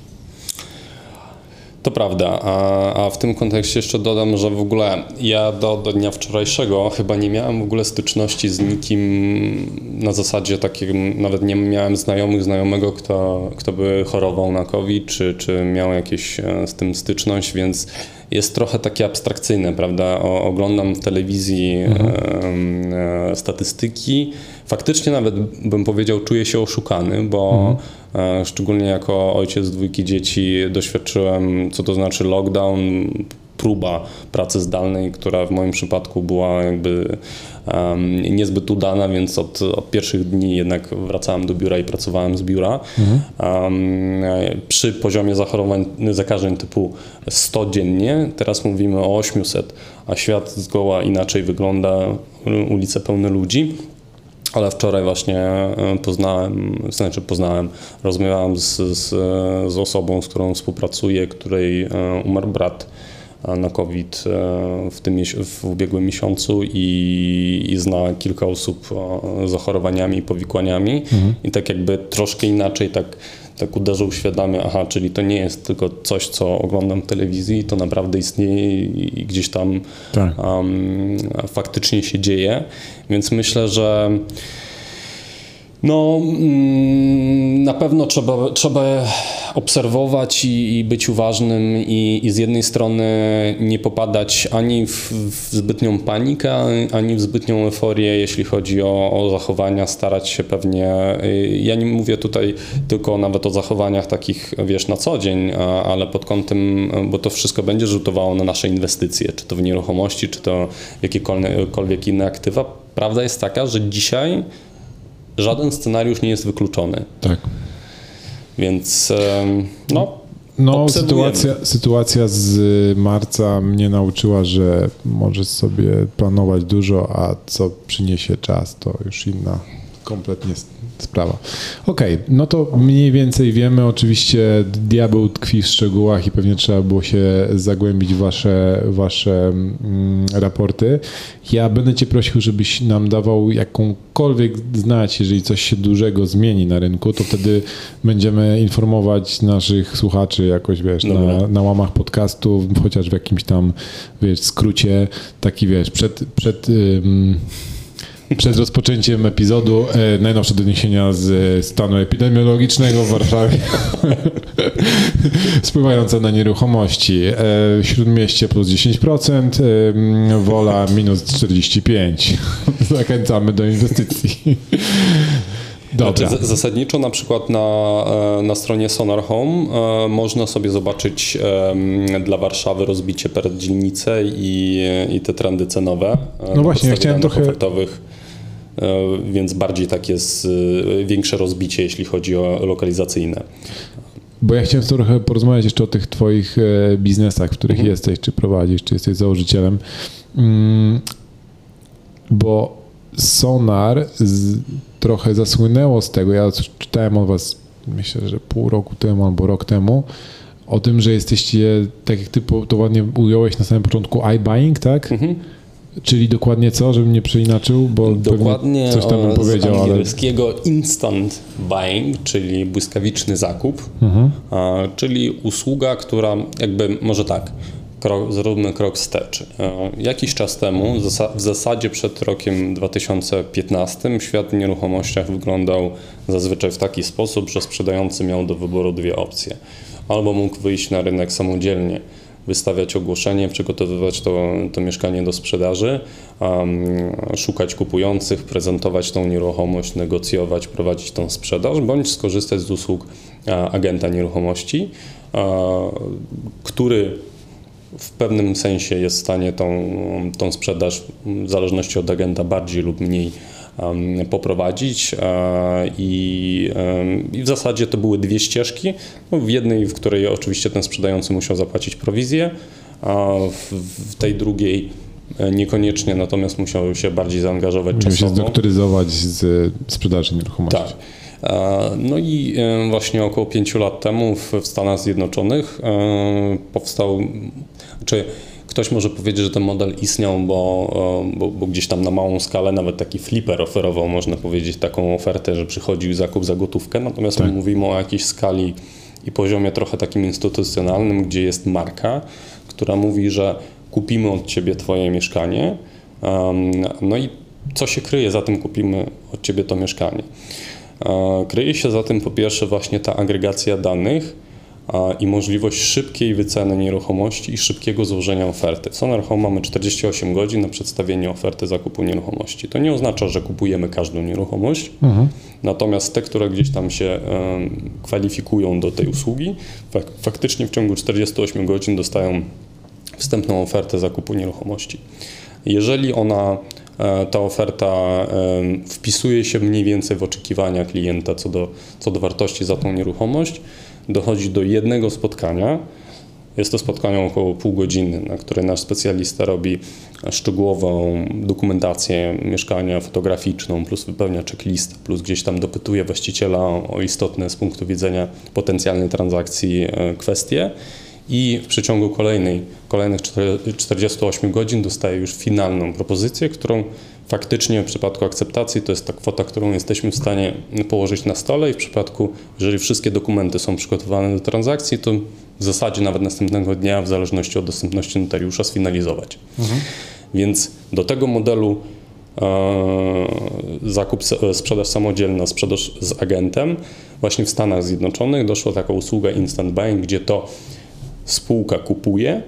To prawda, a, a, w tym kontekście jeszcze dodam, że w ogóle ja do, do dnia wczorajszego chyba nie miałem w ogóle styczności z nikim na zasadzie takim, nawet nie miałem znajomych, znajomego, kto, kto by chorował na COVID, czy, czy miał jakieś e, z tym styczność, więc jest trochę takie abstrakcyjne, prawda? O, oglądam w telewizji mhm. e, e, statystyki. Faktycznie nawet bym powiedział, czuję się oszukany, bo mhm szczególnie jako ojciec dwójki dzieci doświadczyłem, co to znaczy lockdown, próba pracy zdalnej, która w moim przypadku była jakby um, niezbyt udana, więc od, od, pierwszych dni jednak wracałem do biura i pracowałem z biura. Mhm. Um, przy poziomie zachorowań, zakażeń typu 100 dziennie, teraz mówimy o 800, a świat zgoła inaczej wygląda, ulice pełne ludzi. Ale wczoraj właśnie e, poznałem, znaczy poznałem, rozmawiałem z, z, z osobą, z którą współpracuję, której e, umarł brat e, na COVID w, tym, w ubiegłym miesiącu i, i zna kilka osób z zachorowaniami i powikłaniami mhm. i tak jakby troszkę inaczej tak, tak uderzył świadomie, aha, czyli to nie jest tylko coś, co oglądam w telewizji, to naprawdę istnieje i, gdzieś tam tak. um, faktycznie się dzieje. Więc myślę, że no, mm, na pewno trzeba, trzeba obserwować i, i być uważnym i, i, z jednej strony nie popadać ani w, w, zbytnią panikę, ani w zbytnią euforię, jeśli chodzi o, o, zachowania, starać się pewnie, y, ja nie mówię tutaj tylko nawet o zachowaniach takich, wiesz, na co dzień, ale pod kątem, bo to wszystko będzie rzutowało na nasze inwestycje, czy to w nieruchomości, czy to jakiekolwiek inne aktywa. Prawda jest taka, że dzisiaj żaden scenariusz nie jest wykluczony. Tak. Więc no. No, sytuacja, sytuacja z marca mnie nauczyła, że możesz sobie planować dużo, a co przyniesie czas, to już inna kompletnie sprawa. Okej, okay, no to mniej więcej wiemy. Oczywiście diabeł tkwi w szczegółach i pewnie trzeba było się zagłębić w wasze, wasze mm, raporty. Ja będę cię prosił, żebyś nam dawał jakąkolwiek znać, jeżeli coś się dużego zmieni na rynku, to wtedy będziemy informować naszych słuchaczy jakoś, wiesz, na, na łamach podcastu, chociaż w jakimś tam, wiesz, skrócie, taki, wiesz, przed, przed przed rozpoczęciem epizodu e, najnowsze doniesienia z stanu epidemiologicznego w Warszawie. *laughs* Spływające na nieruchomości. E, śródmieście plus 10%, e, wola minus 45%. *laughs* Zachęcamy do inwestycji. Dobra. Znaczy, zasadniczo na przykład na, e, na stronie Sonar Home e, można sobie zobaczyć dla Warszawy rozbicie per dzielnicę i, i te trendy cenowe. E, no właśnie, ja chciałem trochę... Ofertowych więc bardziej tak jest większe rozbicie, jeśli chodzi o lokalizacyjne. Bo ja chciałem trochę porozmawiać jeszcze o tych Twoich biznesach, w których mhm. jesteś, czy prowadzisz, czy jesteś założycielem. Mm, bo Sonar z, trochę zasłynęło z tego. Ja czytałem o Was, myślę, że pół roku temu albo rok temu, o tym, że jesteście, tak jak ty to ładnie ująłeś na samym początku, iBuying, tak? Mhm. Czyli dokładnie co, żebym nie przeinaczył, bo dokładnie coś tam bym powiedział. Z angielskiego ale... instant buying, czyli błyskawiczny zakup, mhm. czyli usługa, która jakby, może tak, krok, zróbmy krok wstecz. E, jakiś czas temu, w zasadzie przed rokiem 2015, świat w nieruchomościach wyglądał zazwyczaj w taki sposób, że sprzedający miał do wyboru dwie opcje. Albo mógł wyjść na rynek samodzielnie, wystawiać ogłoszenie, przygotowywać to, to mieszkanie do sprzedaży, szukać kupujących, prezentować tą nieruchomość, negocjować, prowadzić tą sprzedaż, bądź skorzystać z usług agenta nieruchomości, który w pewnym sensie jest w stanie tą, tą sprzedaż w zależności od agenta bardziej lub mniej poprowadzić e, i, i, w zasadzie to były dwie ścieżki. No, w jednej, w której oczywiście ten sprzedający musiał zapłacić prowizję, a w, w tej drugiej e, niekoniecznie, natomiast musiał się bardziej zaangażować Musiał czasowo. się zdoktoryzować z sprzedaży nieruchomości. Tak. E, no i właśnie około pięciu lat temu w Stanach Zjednoczonych powstał czy ktoś może powiedzieć, że ten model istniał, bo, e, bo, bo, gdzieś tam na małą skalę nawet taki flipper oferował, można powiedzieć, taką ofertę, że przychodził zakup za gotówkę, natomiast tak. my mówimy o jakiejś skali i poziomie trochę takim instytucjonalnym, gdzie jest marka, która mówi, że kupimy od ciebie twoje mieszkanie, no i co się kryje za tym kupimy od ciebie to mieszkanie. E, kryje się za tym po pierwsze właśnie ta agregacja danych, i możliwość szybkiej wyceny nieruchomości i szybkiego złożenia oferty. W Sonar Home mamy 48 godzin na przedstawienie oferty zakupu nieruchomości. To nie oznacza, że kupujemy każdą nieruchomość, mhm. natomiast te, które gdzieś tam się kwalifikują do tej usługi, faktycznie w ciągu 48 godzin dostają wstępną ofertę zakupu nieruchomości. Jeżeli ona e, ta oferta wpisuje się mniej więcej w oczekiwania klienta co do, co do wartości za tą nieruchomość, dochodzi do jednego spotkania. Jest to spotkanie około pół godziny, na które nasz specjalista robi szczegółową dokumentację mieszkania fotograficzną, plus wypełnia checklist, plus gdzieś tam dopytuje właściciela o istotne z punktu widzenia potencjalnej transakcji e, kwestie i w przeciągu kolejnej, kolejnych 48 godzin dostaje już finalną propozycję, którą faktycznie w przypadku akceptacji to jest ta kwota, którą jesteśmy w stanie położyć na stole i w przypadku, jeżeli wszystkie dokumenty są przygotowane do transakcji, to w zasadzie nawet następnego dnia, w zależności od dostępności notariusza, sfinalizować. Mhm. Więc do tego modelu e, zakup, sprzedaż samodzielna, sprzedaż z agentem, właśnie w Stanach Zjednoczonych doszła taka usługa instant buying, gdzie to spółka kupuje,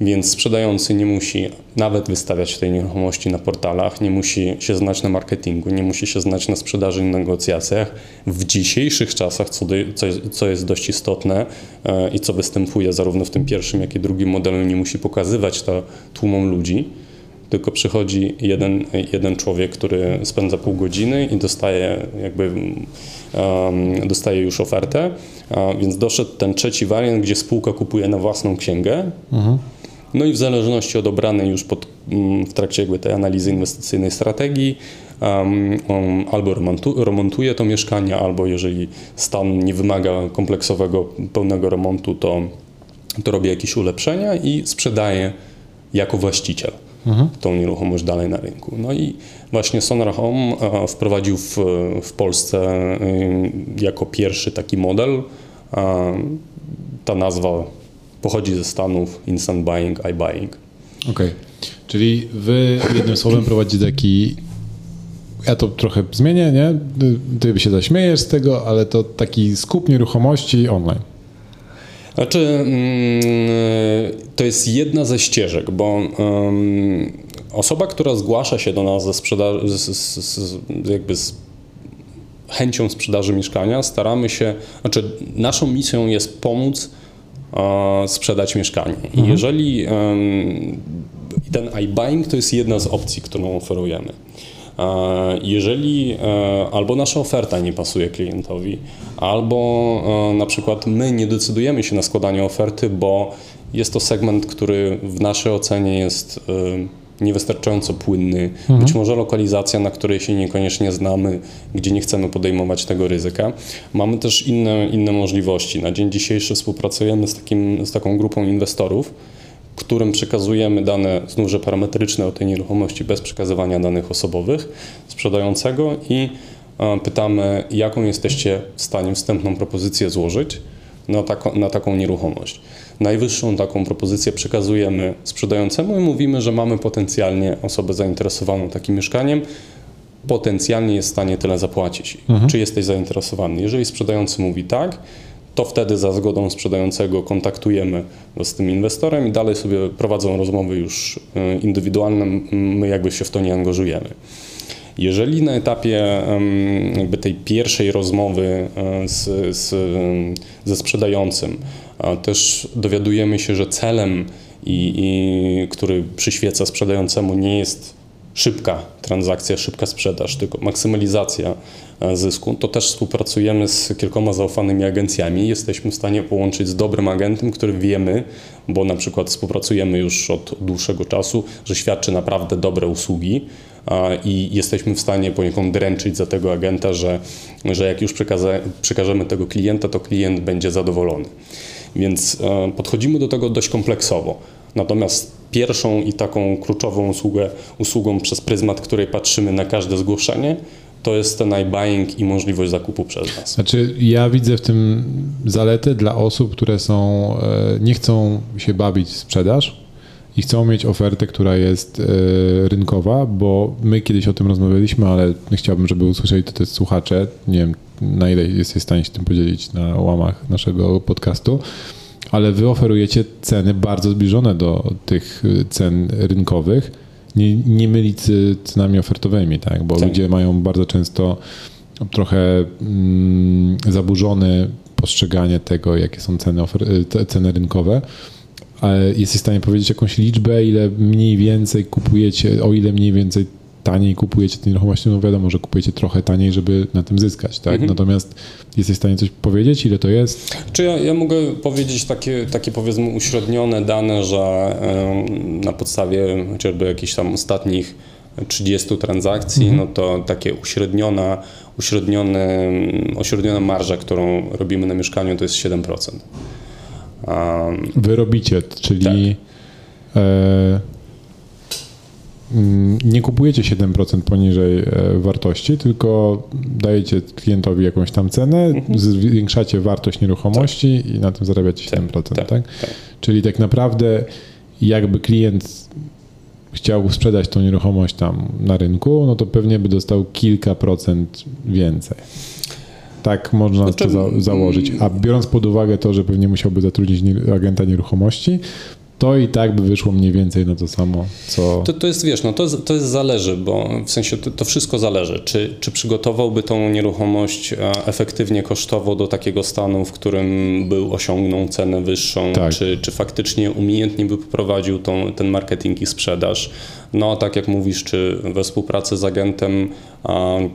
więc sprzedający nie musi nawet wystawiać tej nieruchomości na portalach, nie musi się znać na marketingu, nie musi się znać na sprzedaży i negocjacjach. W dzisiejszych czasach, co, do, co, co jest dość istotne e, i co występuje zarówno w tym pierwszym, jak i drugim modelu, nie musi pokazywać to tłumom ludzi, tylko przychodzi jeden, jeden człowiek, który spędza pół godziny i dostaje jakby um, dostaje już ofertę, więc doszedł ten trzeci wariant, gdzie spółka kupuje na własną księgę. Mhm no i w zależności od obranej już pod, mm, w trakcie jakby tej analizy inwestycyjnej strategii, um, albo remontu, remontuję to mieszkanie, albo jeżeli stan nie wymaga kompleksowego, pełnego remontu, to, to robię jakieś ulepszenia i sprzedaję jako właściciel mhm. tą nieruchomość dalej na rynku. No i właśnie Sonar Home wprowadził w, w Polsce jako pierwszy taki model. Ta nazwa pochodzi ze Stanów Instant Buying, iBuying. Okej, okay. czyli wy jednym słowem prowadzicie taki ja to trochę zmienię, nie? Ty się zaśmiejesz z tego, ale to taki skup nieruchomości online. Znaczy, mm, to jest jedna ze ścieżek, bo osoba, która zgłasza się do nas ze sprzedaży, z, z, z, jakby z chęcią sprzedaży mieszkania, staramy się, znaczy naszą misją jest pomóc sprzedać mieszkanie. I mhm. jeżeli ten iBuying to jest jedna z opcji, którą oferujemy. Jeżeli e, albo nasza oferta nie pasuje klientowi, albo e, na przykład my nie decydujemy się na składanie oferty, bo jest to segment, który w naszej ocenie jest e, niewystarczająco płynny, mhm. być może lokalizacja, na której się niekoniecznie znamy, gdzie nie chcemy podejmować tego ryzyka. Mamy też inne, inne możliwości. Na dzień dzisiejszy współpracujemy z, takim, z taką grupą inwestorów, którym przekazujemy dane znów parametryczne o tej nieruchomości bez przekazywania danych osobowych sprzedającego i e, pytamy, jaką jesteście w stanie wstępną propozycję złożyć na, tako, na taką nieruchomość. Najwyższą taką propozycję przekazujemy sprzedającemu i mówimy, że mamy potencjalnie osobę zainteresowaną takim mieszkaniem, potencjalnie jest w stanie tyle zapłacić. Mhm. Czy jesteś zainteresowany? Jeżeli sprzedający mówi tak, to wtedy za zgodą sprzedającego kontaktujemy z tym inwestorem i dalej sobie prowadzą rozmowy już e, indywidualne, my jakby się w to nie angażujemy. Jeżeli na etapie jakby tej pierwszej rozmowy e, z, z, ze sprzedającym też dowiadujemy się, że celem, i, i, który przyświeca sprzedającemu, nie jest szybka transakcja, szybka sprzedaż, tylko maksymalizacja e, zysku, to też współpracujemy z kilkoma zaufanymi agencjami. Jesteśmy w stanie połączyć z dobrym agentem, który wiemy, bo na przykład współpracujemy już od dłuższego czasu, że świadczy naprawdę dobre usługi i jesteśmy w stanie poniekąd dręczyć za tego agenta, że, że jak już przekaże, przekażemy tego klienta, to klient będzie zadowolony. Więc e, podchodzimy do tego dość kompleksowo. Natomiast pierwszą i taką kluczową usługę, usługą przez pryzmat, której patrzymy na każde zgłoszenie, to jest ten iBuying i możliwość zakupu przez nas. Znaczy, ja widzę w tym zaletę dla osób, które są, e, nie chcą się bawić w sprzedaż i chcą mieć ofertę, która jest e, rynkowa, bo my kiedyś o tym rozmawialiśmy, ale chciałbym, żeby usłyszeli to też słuchacze. Nie wiem, na ile jesteś w stanie się tym podzielić na łamach naszego podcastu ale wy oferujecie ceny bardzo zbliżone do tych y, cen rynkowych. Nie, nie mylić z cenami ofertowymi, tak? bo tak. ludzie mają bardzo często trochę mm, zaburzone postrzeganie tego, jakie są ceny, ofer- ceny rynkowe. Ale jesteś w stanie powiedzieć jakąś liczbę, ile mniej więcej kupujecie, o ile mniej więcej taniej kupujecie te nieruchomości, no wiadomo, że kupujecie trochę taniej, żeby na tym zyskać, tak? Mhm. Natomiast jesteś w stanie coś powiedzieć, ile to jest? Czy ja, ja mogę powiedzieć takie, takie powiedzmy uśrednione dane, że na podstawie chociażby jakichś tam ostatnich 30 transakcji, mhm. no to takie uśredniona, uśrednione, uśredniona marża, którą robimy na mieszkaniu, to jest 7%. Um, Wy robicie, czyli tak. e, nie kupujecie 7% poniżej e, wartości, tylko dajecie klientowi jakąś tam cenę, mhm. zwiększacie wartość nieruchomości tak. i na tym zarabiacie 7%, tak, tak? tak? Czyli tak naprawdę jakby klient chciał sprzedać tą nieruchomość tam na rynku, no to pewnie by dostał kilka procent więcej. Tak można znaczy, to za założyć. A biorąc pod uwagę to, że pewnie musiałby zatrudnić agenta nieruchomości, to i tak by wyszło mniej więcej na to samo, co... To, to jest, wiesz, no to, to jest zależy, bo w sensie to, to wszystko zależy. Czy, czy przygotowałby tą nieruchomość e, efektywnie kosztowo do takiego stanu, w którym był, osiągnął cenę wyższą, tak. czy, czy faktycznie umiejętnie by poprowadził tą, ten marketing i sprzedaż. No, tak jak mówisz, czy we współpracy z agentem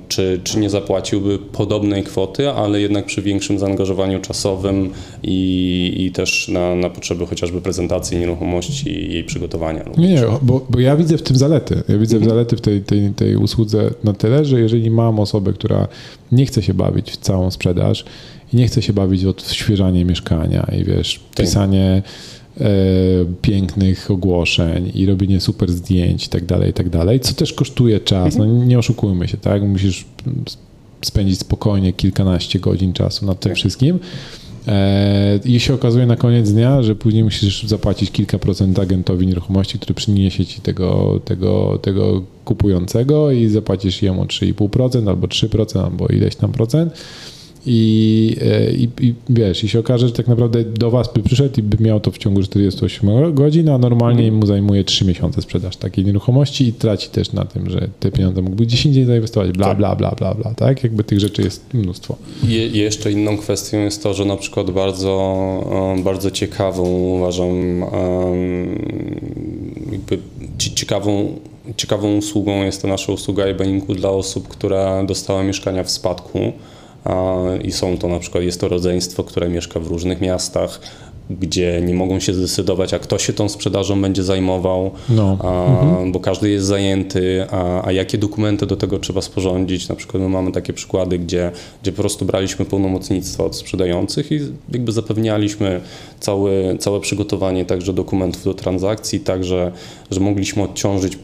czy, czy nie zapłaciłby podobnej kwoty, ale jednak przy większym zaangażowaniu czasowym i, i też na, na potrzeby chociażby prezentacji nieruchomości i jej przygotowania. Nie, nie, bo, bo ja widzę w tym zalety. Ja widzę mhm. zalety w tej, tej, tej usłudze na tyle, że jeżeli mam osobę, która nie chce się bawić w całą sprzedaż i nie chce się bawić w odświeżanie mieszkania i wiesz, tak. pisanie pięknych ogłoszeń i robienie super zdjęć i tak dalej, i tak dalej, co też kosztuje czas. No nie oszukujmy się, tak? Musisz spędzić spokojnie kilkanaście godzin czasu nad tym tak. wszystkim. E, I się okazuje na koniec dnia, że później musisz zapłacić kilka procent agentowi nieruchomości, który przyniesie ci tego, tego, tego kupującego i zapłacisz jemu 3,5% albo 3% albo ileś tam procent. I, e, i, I, wiesz, i się okaże, że tak naprawdę do was by przyszedł i by miał to w ciągu 48 godzin, a normalnie mhm. mu zajmuje 3 miesiące sprzedaż takiej nieruchomości i traci też na tym, że te pieniądze mógłby gdzieś indziej zainwestować, bla, tak. bla, bla, bla, bla, tak? Jakby tych rzeczy jest mnóstwo. I jeszcze inną kwestią jest to, że na przykład bardzo, bardzo ciekawą uważam jakby ciekawą ciekawą usługą jest to nasza usługa eBaningu dla osób, która dostała mieszkania w spadku i są to na przykład, jest to rodzeństwo, które mieszka w różnych miastach, gdzie nie mogą się zdecydować, a kto się tą sprzedażą będzie zajmował, no. a, mhm. bo każdy jest zajęty, a, a, jakie dokumenty do tego trzeba sporządzić. Na przykład my mamy takie przykłady, gdzie, gdzie po prostu braliśmy pełnomocnictwo od sprzedających i jakby zapewnialiśmy całe, całe przygotowanie także dokumentów do transakcji, także, że mogliśmy odciążyć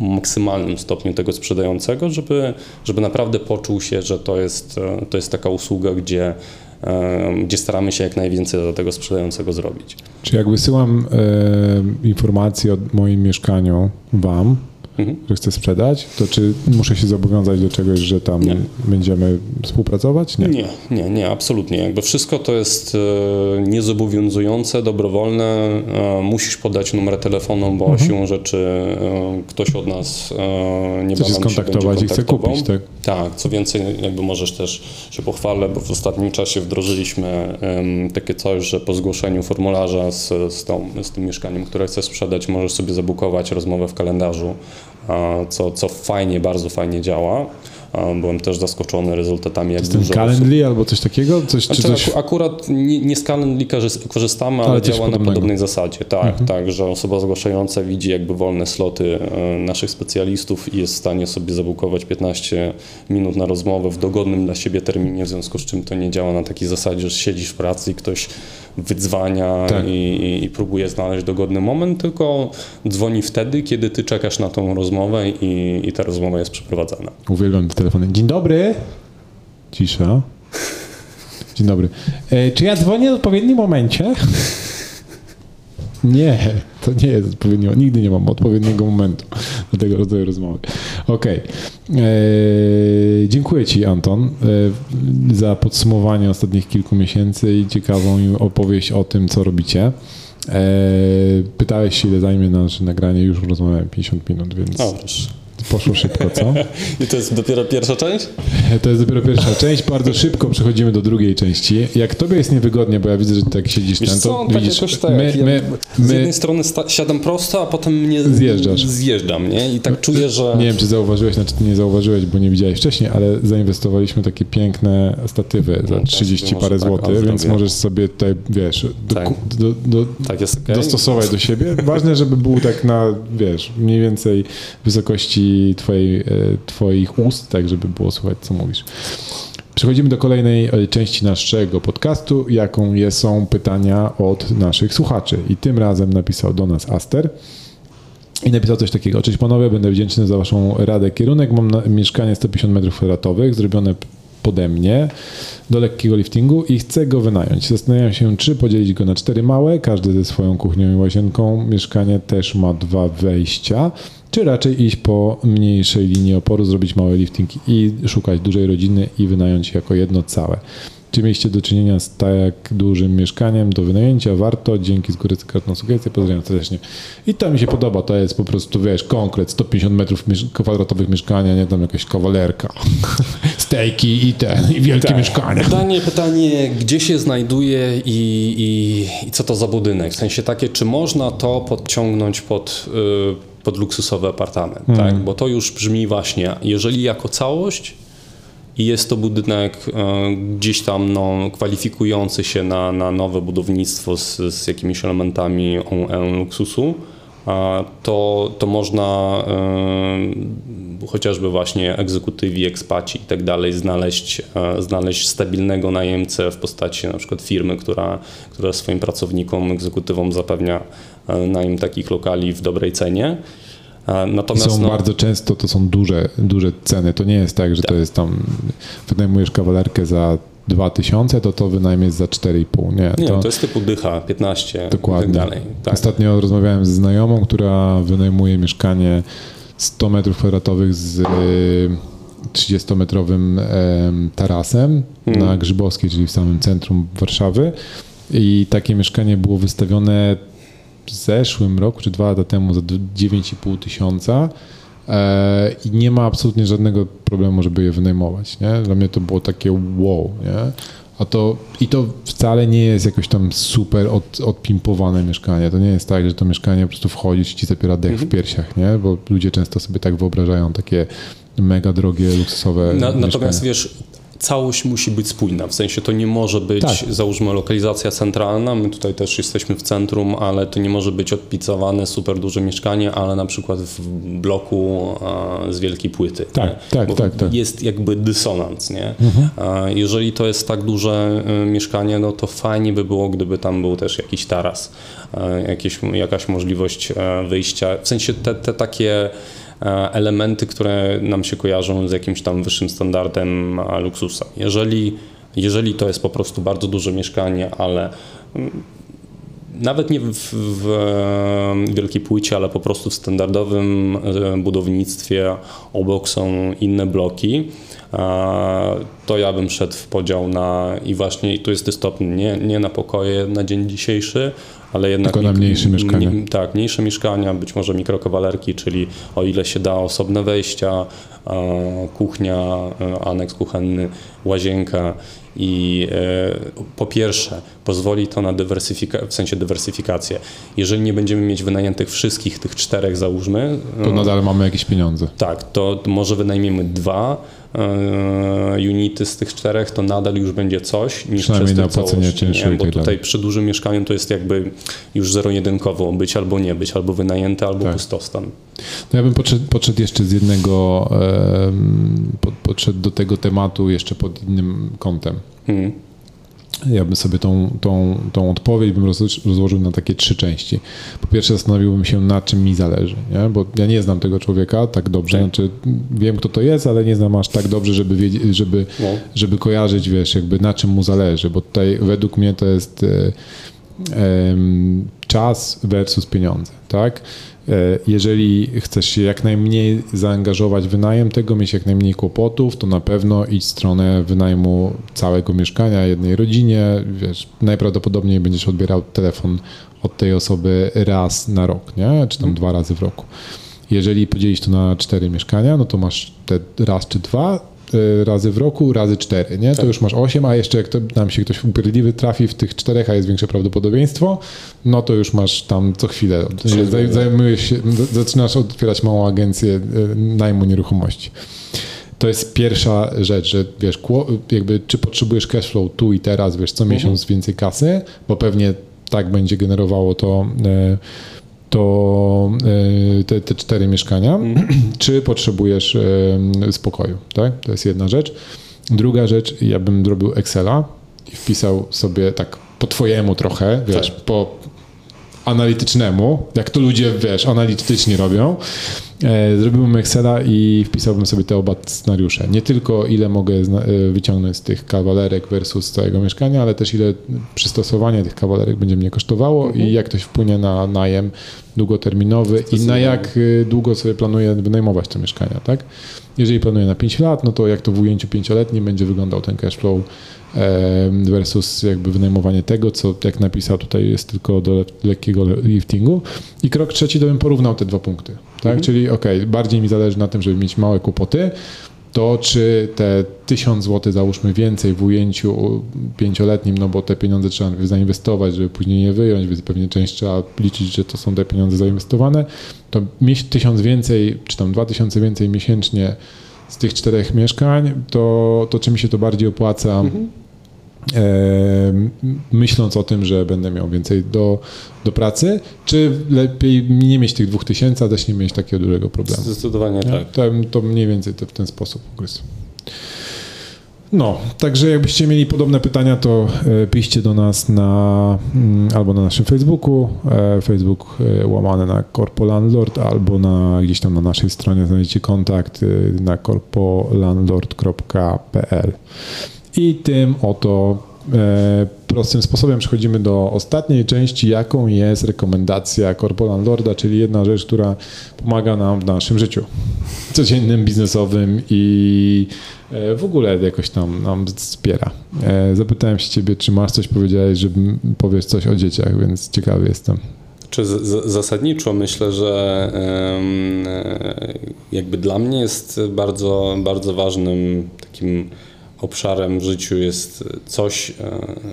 maksymalnym stopniu tego sprzedającego, żeby, żeby naprawdę poczuł się, że to jest, e, to jest taka usługa, gdzie, e, gdzie staramy się jak najwięcej dla tego sprzedającego zrobić. Czy jak wysyłam e, informacje o moim mieszkaniu Wam, mhm. że chcę sprzedać, to czy muszę się zobowiązać do czegoś, że tam nie. będziemy współpracować? Nie. nie, nie, nie, absolutnie. Jakby wszystko to jest e, niezobowiązujące, dobrowolne. E, musisz podać numer telefonu, bo mhm. siłą rzeczy e, ktoś od nas nie chce się skontaktować i chce kupić, tak? Tak, co więcej, jakby możesz też się pochwalę, bo w ostatnim czasie wdrożyliśmy takie coś, że po zgłoszeniu formularza z, z, tą, z tym mieszkaniem, które chcesz sprzedać, możesz sobie zabukować rozmowę w kalendarzu co, co fajnie, bardzo fajnie działa. Byłem też zaskoczony rezultatami. Jak to jest ten Calendly albo coś takiego? Coś, znaczy, czy coś... Akurat nie, nie z Calendly korzystamy, ale, ale działa na podobnej zasadzie. Tak, mhm. tak, że osoba zgłaszająca widzi jakby wolne sloty e, naszych specjalistów i jest w stanie sobie zabukować 15 minut na rozmowę w dogodnym dla siebie terminie, w związku z czym to nie działa na takiej zasadzie, że siedzisz w pracy i ktoś wydzwania tak. i, i, próbuje znaleźć dogodny moment, tylko dzwoni wtedy, kiedy ty czekasz na tą rozmowę i, i ta rozmowa jest przeprowadzana. Uwielbiam te telefony. Dzień dobry. Cisza. Dzień dobry. E, czy ja dzwonię w odpowiednim momencie? Nie, to nie jest odpowiednio. Nigdy nie mam odpowiedniego momentu do tego rodzaju rozmowy. Okej. Okay. E, dziękuję Ci, Anton, e, za podsumowanie ostatnich kilku miesięcy i ciekawą opowieść o tym, co robicie. E, pytałeś się, ile zajmie nasze nagranie. Już rozmawiałem 50 minut, więc. O, Poszło szybko, co? *laughs* I to jest dopiero pierwsza część? To jest dopiero pierwsza część. Bardzo szybko przechodzimy do drugiej części. Jak tobie jest niewygodnie, bo ja widzę, że tak siedzisz Wiesz to co, tak widzisz, jakoś tak. My, my, my, z jednej strony siadam prosto, a potem mnie zjeżdżasz. zjeżdżam, nie? I tak czuję, że... Nie wiem, czy zauważyłeś, znaczy nie zauważyłeś, bo nie widziałeś wcześniej, ale zainwestowaliśmy takie piękne statywy za 30 no, parę tak, złotych, więc możesz sobie tutaj, wiesz, do, tak. do, do, tak okay. dostosować do siebie. Ważne, żeby był tak na, wiesz, mniej więcej wysokości twojej, e, twoich ust, tak żeby było słychać, co mówisz. Przechodzimy do kolejnej e, części naszego podcastu, jaką są pytania od naszych słuchaczy. I tym razem napisał do nas Aster. I napisał coś takiego. Cześć panowie, będę wdzięczny za waszą radę. Kierunek mam na mieszkanie 150 m2, zrobione pode mnie do lekkiego liftingu i chcę go wynająć. Zastanawiam się, czy podzielić go na cztery małe, każdy ze swoją kuchnią i łazienką. Mieszkanie też ma dwa wejścia czy raczej iść po mniejszej linii oporu, zrobić mały lifting i szukać dużej rodziny i wynająć jako jedno całe. Czy mieliście do czynienia z tak dużym mieszkaniem do wynajęcia? Warto, dzięki z góry na sugestie, pozdrawiam serdecznie. I to mi się podoba, to jest po prostu, wiesz, konkret, 150 metrów kwadratowych mieszkania, nie tam jakaś kawalerka, *laughs* stejki i ten, i wielkie tak. mieszkania. Pytanie, pytanie, gdzie się znajduje i, i, i, co to za budynek? W sensie takie, czy można to podciągnąć pod... Pod luksusowy apartament, tak? Bo to już brzmi właśnie, jeżeli jako całość i jest to budynek e, gdzieś tam no, kwalifikujący się na, na nowe budownictwo z, z jakimiś elementami on, luksusu, to, to można e, chociażby właśnie egzekutywi, ekspaci i tak dalej znaleźć, e, znaleźć stabilnego najemcę w postaci na przykład firmy, która, która swoim pracownikom, egzekutywom zapewnia e, najem takich lokali w dobrej cenie. E, Natomiast Są no, bardzo często, to są duże, duże ceny. To nie jest tak, że to jest tam, wynajmujesz kawalerkę za 2000, to to wynajmiesz za 4,5. Nie, nie, to, to jest typu dycha, 15 dokładnie. i tak dalej. Tak. Ostatnio rozmawiałem z znajomą, która wynajmuje mieszkanie 100 metrów kwadratowych z y, 30-metrowym em, tarasem Hmm. na Grzybowskiej, czyli w samym centrum Warszawy. I takie mieszkanie było wystawione w zeszłym roku, czy dwa lata temu za 9,5 tysiąca. E, I nie ma absolutnie żadnego problemu, żeby je wynajmować. Nie? Dla mnie to było takie wow. Nie? A to, I to wcale nie jest jakoś tam super od, odpimpowane mieszkanie. To nie jest tak, że to mieszkanie po prostu wchodzisz i ci zapiera dech Mhm. w piersiach, nie? bo ludzie często sobie tak wyobrażają takie mega drogie, luksusowe Na, natomiast wiesz, całość musi być spójna, w sensie to nie może być, Tak. załóżmy, lokalizacja centralna, my tutaj też jesteśmy w centrum, ale to nie może być odpicowane super duże mieszkanie, ale na przykład w bloku a, z wielkiej płyty. Tak, tak, tak, tak. Jest jakby dysonans, nie? Mhm. A jeżeli to jest tak duże y, mieszkanie, no to fajnie by było, gdyby tam był też jakiś taras, e, jakieś, jakaś możliwość e, wyjścia, w sensie te, te takie elementy, które nam się kojarzą z jakimś tam wyższym standardem e, luksusa. Jeżeli, jeżeli to jest po prostu bardzo duże mieszkanie, ale mm, nawet nie w, w e, wielkiej płycie, ale po prostu w standardowym e, budownictwie obok są inne bloki, e, to ja bym szedł w podział na i właśnie tu jest istotne, nie, nie na pokoje na dzień dzisiejszy, ale jednak Tylko na mniejsze mieszkania. tak, mniejsze mieszkania, być może mikrokawalerki, czyli o ile się da osobne wejścia, kuchnia, e, aneks kuchenny, łazienka i e, po pierwsze pozwoli to na dywersyfikację, w sensie dywersyfikację. Jeżeli nie będziemy mieć wynajętych wszystkich tych czterech załóżmy, To e, nadal mamy jakieś pieniądze. tak, to może wynajmiemy dwa unity z tych czterech, to nadal już będzie coś niż Przynajmniej przez na całość, czynszu nie? Bo tutaj dalej. przy dużym mieszkaniu to jest jakby już zero-jedynkowo, być albo nie być, albo wynajęte, albo Tak. pustostan. No ja bym podszedł, podszedł jeszcze z jednego, pod, podszedł do tego tematu jeszcze pod innym kątem. Hmm. Ja bym sobie tą, tą, tą odpowiedź bym roz, rozłożył na takie trzy części. Po pierwsze zastanowiłbym się, na czym mi zależy, nie? bo ja nie znam tego człowieka tak dobrze, Tak. znaczy wiem kto to jest, ale nie znam aż tak dobrze, żeby, wiedzieć, żeby, No. żeby kojarzyć, wiesz, jakby na czym mu zależy, bo tutaj według mnie to jest e, czas versus pieniądze, tak? E, Jeżeli chcesz się jak najmniej zaangażować w wynajem tego, mieć jak najmniej kłopotów, to na pewno idź w stronę wynajmu całego mieszkania jednej rodzinie. Wiesz, najprawdopodobniej będziesz odbierał telefon od tej osoby raz na rok, nie? czy tam dwa razy w roku. Jeżeli podzielisz to na cztery mieszkania, no to masz te raz czy dwa razy w roku, razy cztery, nie? To już masz osiem, a jeszcze jak to, nam się ktoś upierdliwy trafi w tych czterech, a jest większe prawdopodobieństwo, no to już masz tam co chwilę. Zaj- Zajmujesz się, zaczynasz otwierać małą agencję e, najmu nieruchomości. To jest pierwsza rzecz, że wiesz, jakby czy potrzebujesz cashflow tu i teraz, wiesz, co miesiąc więcej kasy, bo pewnie tak będzie generowało to, e, to e, te, te cztery mieszkania, *clears throat* czy potrzebujesz e, spokoju, tak? To jest jedna rzecz. Druga rzecz, ja bym zrobił Excela i wpisał sobie tak po twojemu trochę, wiesz, po analitycznemu, jak to ludzie, wiesz, analitycznie robią. E, zrobiłbym Excela i wpisałbym sobie te oba scenariusze. Nie tylko ile mogę e, wyciągnąć z tych kawalerek versus całego mieszkania, ale też ile przystosowanie tych kawalerek będzie mnie kosztowało i jak to wpłynie na najem długoterminowy i na jak y, długo sobie planuję wynajmować te mieszkania, tak? Jeżeli planuję na 5 lat, no to jak to w ujęciu pięcioletnim będzie wyglądał ten cashflow em, versus jakby wynajmowanie tego, co jak napisał tutaj jest tylko do le- lekkiego liftingu. I krok trzeci to bym porównał te dwa punkty, tak? Czyli okej, bardziej mi zależy na tym, żeby mieć małe kłopoty, to czy te 1000 zł załóżmy więcej w ujęciu pięcioletnim, no bo te pieniądze trzeba zainwestować, żeby później je wyjąć, więc pewnie część trzeba liczyć, że to są te pieniądze zainwestowane, to mieć 1000 więcej, czy tam 2000 więcej miesięcznie z tych czterech mieszkań, to, to czy mi się to bardziej opłaca? Mhm myśląc o tym, że będę miał więcej do, do pracy, czy lepiej nie mieć tych dwóch tysięcy, a też nie mieć takiego dużego problemu? Zdecydowanie tak. To, to mniej więcej to w ten sposób ugryzł. No, także jakbyście mieli podobne pytania, to e, piszcie do nas na mm, albo na naszym Facebooku, e, Facebook e, łamane na Corpo Landlord, albo na gdzieś tam na naszej stronie znajdziecie kontakt na corpolandlord.pl. I tym oto e, prostym sposobem przechodzimy do ostatniej części, jaką jest rekomendacja Corporal Lorda, czyli jedna rzecz, która pomaga nam w naszym życiu codziennym, biznesowym i e, w ogóle jakoś tam nam wspiera. E, zapytałem się ciebie, czy masz coś powiedziałeś, że powiesz coś o dzieciach, więc ciekawy jestem. Czy z, zasadniczo myślę, że jakby dla mnie jest bardzo, bardzo ważnym takim obszarem w życiu jest coś, e,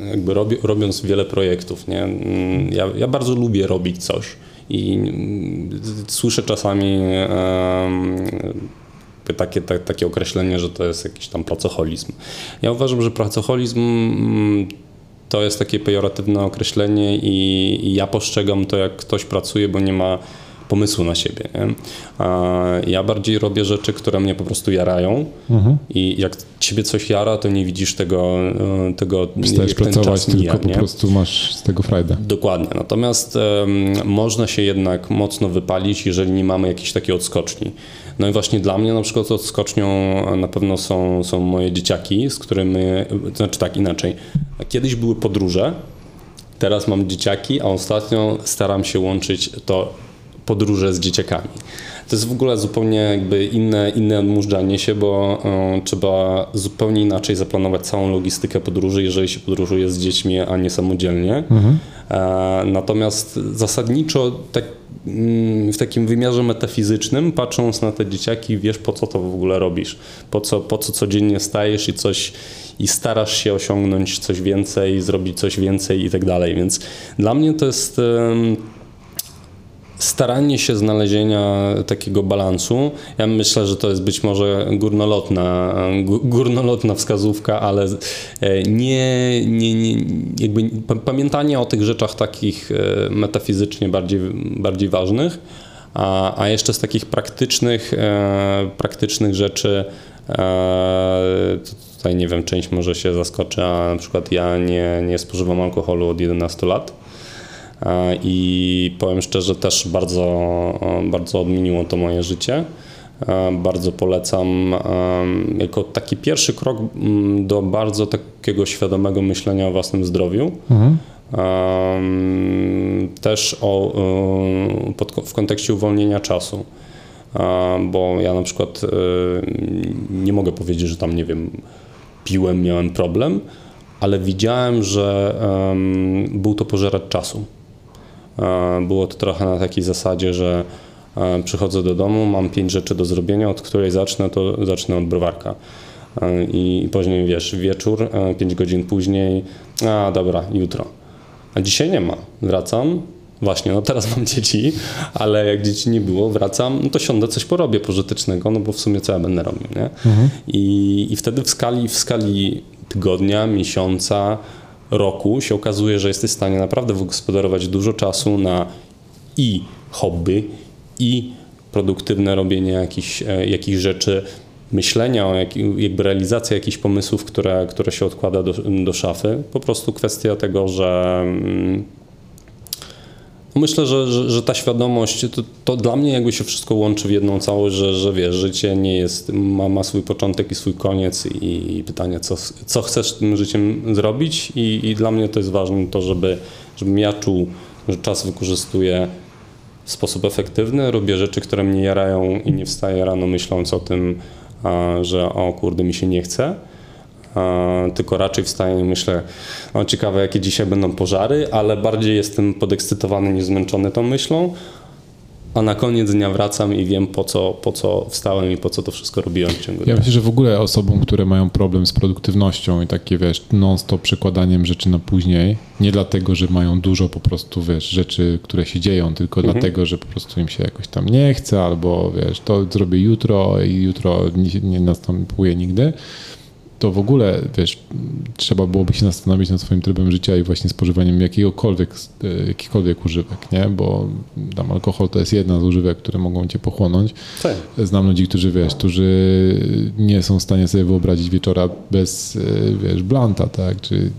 jakby robi, robiąc wiele projektów. Nie? Mm, ja, ja bardzo lubię robić coś i mm, słyszę czasami takie, tak, takie określenie, że to jest jakiś tam pracoholizm. Ja uważam, że pracoholizm mm, to jest takie pejoratywne określenie i, i ja postrzegam to, jak ktoś pracuje, bo nie ma pomysłu na siebie. Nie? Ja bardziej robię rzeczy, które mnie po prostu jarają mhm. i jak ciebie coś jara, to nie widzisz tego, e, tego Przestajesz pracować, mija, tylko nie? po prostu masz z tego frajdę. Dokładnie. Natomiast um, można się jednak mocno wypalić, jeżeli nie mamy jakiejś takiej odskoczni. No i właśnie dla mnie na przykład odskocznią na pewno są, są moje dzieciaki, z którymi, to znaczy tak inaczej. Kiedyś były podróże, teraz mam dzieciaki, a ostatnio staram się łączyć to podróże z dzieciakami. To jest w ogóle zupełnie jakby inne, inne odmurzanie się, bo y, trzeba zupełnie inaczej zaplanować całą logistykę podróży, jeżeli się podróżuje z dziećmi, a nie samodzielnie. Mhm. E, natomiast zasadniczo tak, mm, w takim wymiarze metafizycznym, patrząc na te dzieciaki, wiesz po co to w ogóle robisz, po co, po co codziennie stajesz i coś i starasz się osiągnąć coś więcej, zrobić coś więcej i tak dalej. Więc dla mnie to jest staranie się znalezienia takiego balansu. Ja myślę, że to jest być może górnolotna, górnolotna wskazówka, ale e, nie, nie, nie jakby pamiętanie o tych rzeczach takich e, metafizycznie bardziej, bardziej ważnych, a, a jeszcze z takich praktycznych, e, praktycznych rzeczy tutaj nie wiem, część może się zaskoczy, a na przykład ja nie, nie spożywam alkoholu od 11 lat i powiem szczerze, też bardzo, bardzo odmieniło to moje życie. Bardzo polecam jako taki pierwszy krok do bardzo takiego świadomego myślenia o własnym zdrowiu. Mhm. Też o, w kontekście uwolnienia czasu, bo ja na przykład nie mogę powiedzieć, że tam nie wiem, piłem, miałem problem, ale widziałem, że był to pożerać czasu. Było to trochę na takiej zasadzie, że przychodzę do domu, mam pięć rzeczy do zrobienia, od której zacznę, to zacznę od browarka. I później wiesz, wieczór, pięć godzin później, a dobra, jutro. A dzisiaj nie ma. Wracam, Właśnie, no teraz *laughs* mam dzieci, ale jak dzieci nie było, wracam, no to siądę, coś porobię pożytecznego, no bo w sumie co ja będę robił, nie? Mhm. I, I wtedy w skali, w skali tygodnia, miesiąca, roku się okazuje, że jesteś w stanie naprawdę wygospodarować dużo czasu na i hobby, i produktywne robienie jakichś, e, jakichś rzeczy, myślenia o jak, jakby realizacji jakichś pomysłów, które, które się odkłada do, do szafy. Po prostu kwestia tego, że mm, Myślę, że, że, że, ta świadomość, to, to, dla mnie jakby się wszystko łączy w jedną całość, że, że wiesz, życie nie jest, ma, ma swój początek i swój koniec i, i pytanie, co, co chcesz tym życiem zrobić? I, i, dla mnie to jest ważne to, żeby, żebym ja czuł, że czas wykorzystuję w sposób efektywny, robię rzeczy, które mnie jarają i nie wstaję rano myśląc o tym, a, że o kurde mi się nie chce, tylko raczej wstaję i myślę, no ciekawe jakie dzisiaj będą pożary, ale bardziej jestem podekscytowany niż zmęczony tą myślą. a na koniec dnia wracam i wiem po co, po co wstałem i po co to wszystko robiłem w ciągu Ja dnia. myślę, że w ogóle osobom, które mają problem z produktywnością i takie, wiesz, non-stop przekładaniem rzeczy na później, nie dlatego, że mają dużo po prostu, wiesz, rzeczy, które się dzieją, tylko dlatego, że po prostu im się jakoś tam nie chce, albo, wiesz, to zrobię jutro i jutro nie, nie następuje nigdy, to w ogóle, wiesz, trzeba byłoby się zastanowić nad swoim trybem życia i właśnie spożywaniem jakiegokolwiek, e, jakichkolwiek używek, nie? Bo tam alkohol to jest jedna z używek, które mogą cię pochłonąć. Tak. Znam ludzi, którzy wiesz, którzy nie są w stanie sobie wyobrazić wieczora bez, e, wiesz, blanta, tak? Czy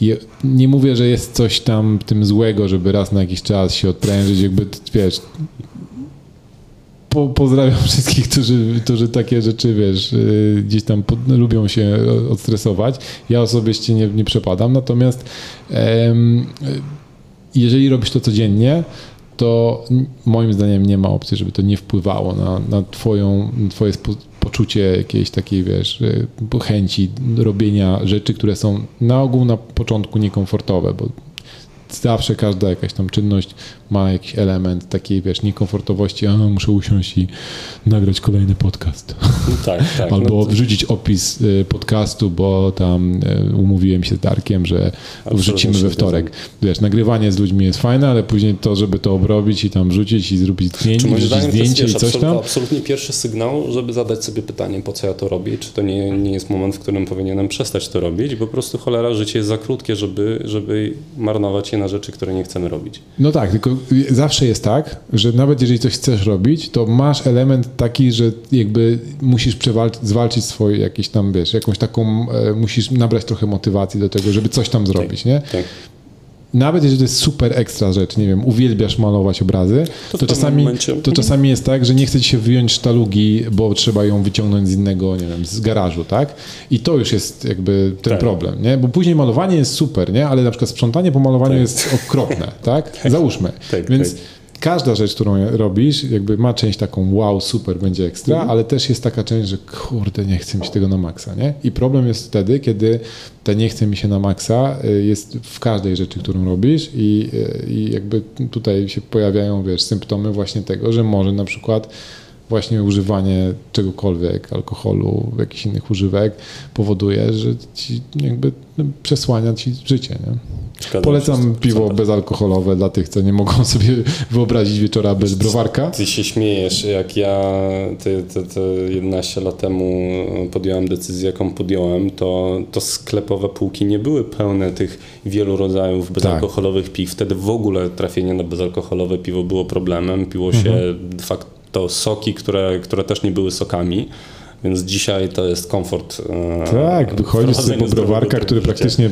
je, nie mówię, że jest coś tam w tym złego, żeby raz na jakiś czas się odprężyć, jakby, wiesz, po, pozdrawiam *laughs* wszystkich, którzy, którzy takie rzeczy, wiesz, y, gdzieś tam pod, lubią się odstresować. Ja osobiście nie, nie przepadam, natomiast em, jeżeli robisz to codziennie, to moim zdaniem nie ma opcji, żeby to nie wpływało na, na, twoją, na twoje poczucie jakiejś takiej, wiesz, y, chęci robienia rzeczy, które są na ogół na początku niekomfortowe, bo zawsze każda jakaś tam czynność ma jakiś element takiej, wiesz, niekomfortowości, a muszę usiąść i nagrać kolejny podcast. Tak, *laughs* tak. Albo No to- wrzucić opis y, podcastu, bo tam y, umówiłem się z Darkiem, że Absolutnie wrzucimy we wtorek. Wiesz, nagrywanie z ludźmi jest fajne, ale później to, żeby to obrobić i tam wrzucić i zrobić zdjęcie, Czy wrzucić to jest zdjęcie wiesz, i coś tam. absolut- absolutnie pierwszy sygnał, żeby zadać sobie pytanie, po co ja to robię, czy to nie, nie jest moment, w którym powinienem przestać to robić, bo po prostu cholera, życie jest za krótkie, żeby, żeby marnować je na rzeczy, które nie chcemy robić. No tak, tylko zawsze jest tak, że nawet jeżeli coś chcesz robić, to masz element taki, że jakby musisz zwalczyć swoje jakieś tam, wiesz, jakąś taką, e, musisz nabrać trochę motywacji do tego, żeby coś tam zrobić, nie? Tak. Nawet jeżeli to jest super ekstra rzecz, nie wiem, uwielbiasz malować obrazy, To to, czasami, momencie- to Mhm. czasami jest tak, że nie chce ci się wyjąć sztalugi, bo trzeba ją wyciągnąć z innego, nie wiem, z garażu, tak? I to już jest jakby ten Tak. problem, nie? Bo później malowanie jest super, nie? Ale na przykład sprzątanie po malowaniu jest okropne, *laughs* tak? Załóżmy. Tak, Więc tak. Każda rzecz, którą robisz, jakby ma część taką wow, super, będzie ekstra, Mhm. ale też jest taka część, że kurde, nie chce mi się tego na maksa, nie? I problem jest wtedy, kiedy te nie chce mi się na maksa y, jest w każdej rzeczy, którą robisz i, y, i jakby tutaj się pojawiają, wiesz, symptomy właśnie tego, że może na przykład właśnie używanie czegokolwiek, alkoholu, jakichś innych używek powoduje, że ci jakby no, przesłania ci życie, nie? Zgadzam Polecam piwo bezalkoholowe dla tych, co nie mogą *laughs* sobie wyobrazić wieczora bez browarka. Ty się śmiejesz, jak ja te, te, te 11 lat temu podjąłem decyzję, jaką podjąłem, to, to sklepowe półki nie były pełne tych wielu rodzajów bezalkoholowych piw. Wtedy w ogóle trafienie na bezalkoholowe piwo było problemem. Piło się de facto soki, które, które też nie były sokami. Więc dzisiaj to jest komfort. e, Tak, wychodzisz sobie po browarka, który życia. praktycznie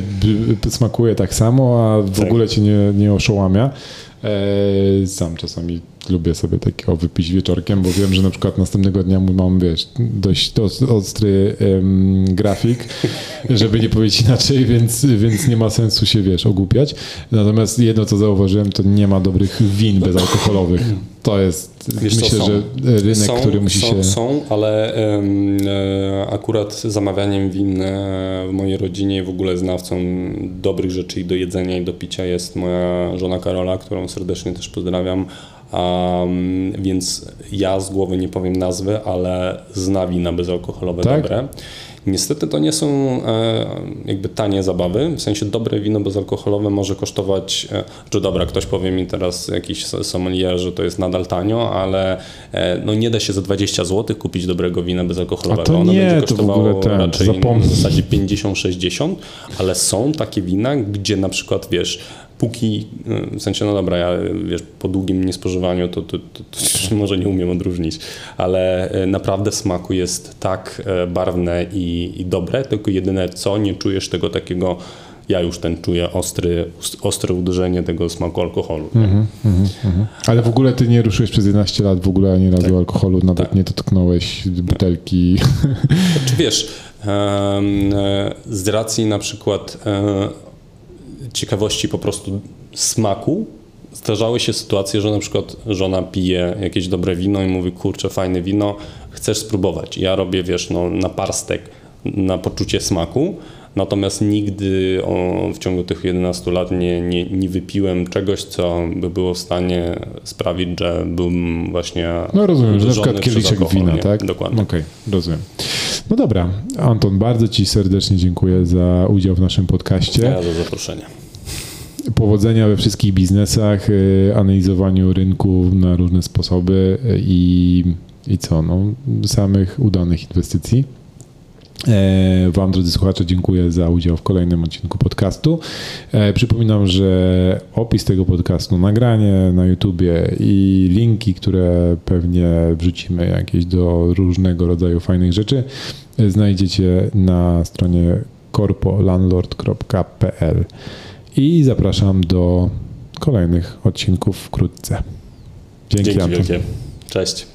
smakuje tak samo, a w Tak. ogóle cię nie, nie oszołamia. E, Sam czasami lubię sobie takiego wypić wieczorkiem, bo wiem, że na przykład następnego dnia mam, wiesz, dość os- ostry grafik, *laughs* żeby nie powiedzieć inaczej, więc, więc nie ma sensu się, wiesz, ogłupiać. Natomiast jedno, co zauważyłem, to nie ma dobrych win bezalkoholowych. To jest, Wiesz myślę, że rynek, są, który musi są, się... Są, ale e, akurat zamawianiem win e, w mojej rodzinie i w ogóle znawcą dobrych rzeczy i do jedzenia i do picia jest moja żona Karola, którą serdecznie też pozdrawiam. Um, więc ja z głowy nie powiem nazwy, ale zna wina bezalkoholowe Tak? dobre. Niestety to nie są e, jakby tanie zabawy, w sensie dobre wino bezalkoholowe może kosztować, e, czy dobra, ktoś powie mi teraz jakiś sommelier, że to jest nadal tanio, ale e, no nie da się za 20 zł kupić dobrego wina bezalkoholowego. A to Ono nie, będzie kosztowało ten, raczej zapomnij. w zasadzie 50-60, ale są takie wina, gdzie na przykład wiesz, póki, y, w sensie, no dobra, ja wiesz, po długim niespożywaniu to, to, to, to *laughs* może nie umiem odróżnić, ale y, naprawdę smaku jest tak e, barwne i, i dobre, tylko jedyne co, nie czujesz tego takiego, ja już ten czuję ostry, ostre uderzenie tego smaku alkoholu. Mhm, mhm, mhm. Ale w ogóle ty nie ruszyłeś przez 11 lat w ogóle ani razu alkoholu, nawet Tak. nie dotknąłeś butelki. Czy wiesz, e, z racji na przykład e, ciekawości po prostu smaku, zdarzały się sytuacje, że na przykład żona pije jakieś dobre wino i mówi, kurczę, fajne wino, chcesz spróbować. Ja robię, wiesz, no, na parstek, na poczucie smaku, Natomiast nigdy o, w ciągu tych 11 lat nie, nie, nie wypiłem czegoś, co by było w stanie sprawić, że bym właśnie. No rozumiem, że na przykład kieliszek alkohol, wina, nie? tak? Dokładnie. Okej, rozumiem. No dobra, Anton, bardzo Ci serdecznie dziękuję za udział w naszym podcaście. Ja za zaproszenie. Powodzenia we wszystkich biznesach, y, analizowaniu rynku na różne sposoby y, i, i co, no, samych udanych inwestycji. E, Wam, drodzy słuchacze, dziękuję za udział w kolejnym odcinku podcastu. E, Przypominam, że opis tego podcastu, nagranie na YouTubie i linki, które pewnie wrzucimy jakieś do różnego rodzaju fajnych rzeczy, znajdziecie na stronie corpolandlord.pl i zapraszam do kolejnych odcinków wkrótce. Dzięki, Dzięki wielkie. Cześć.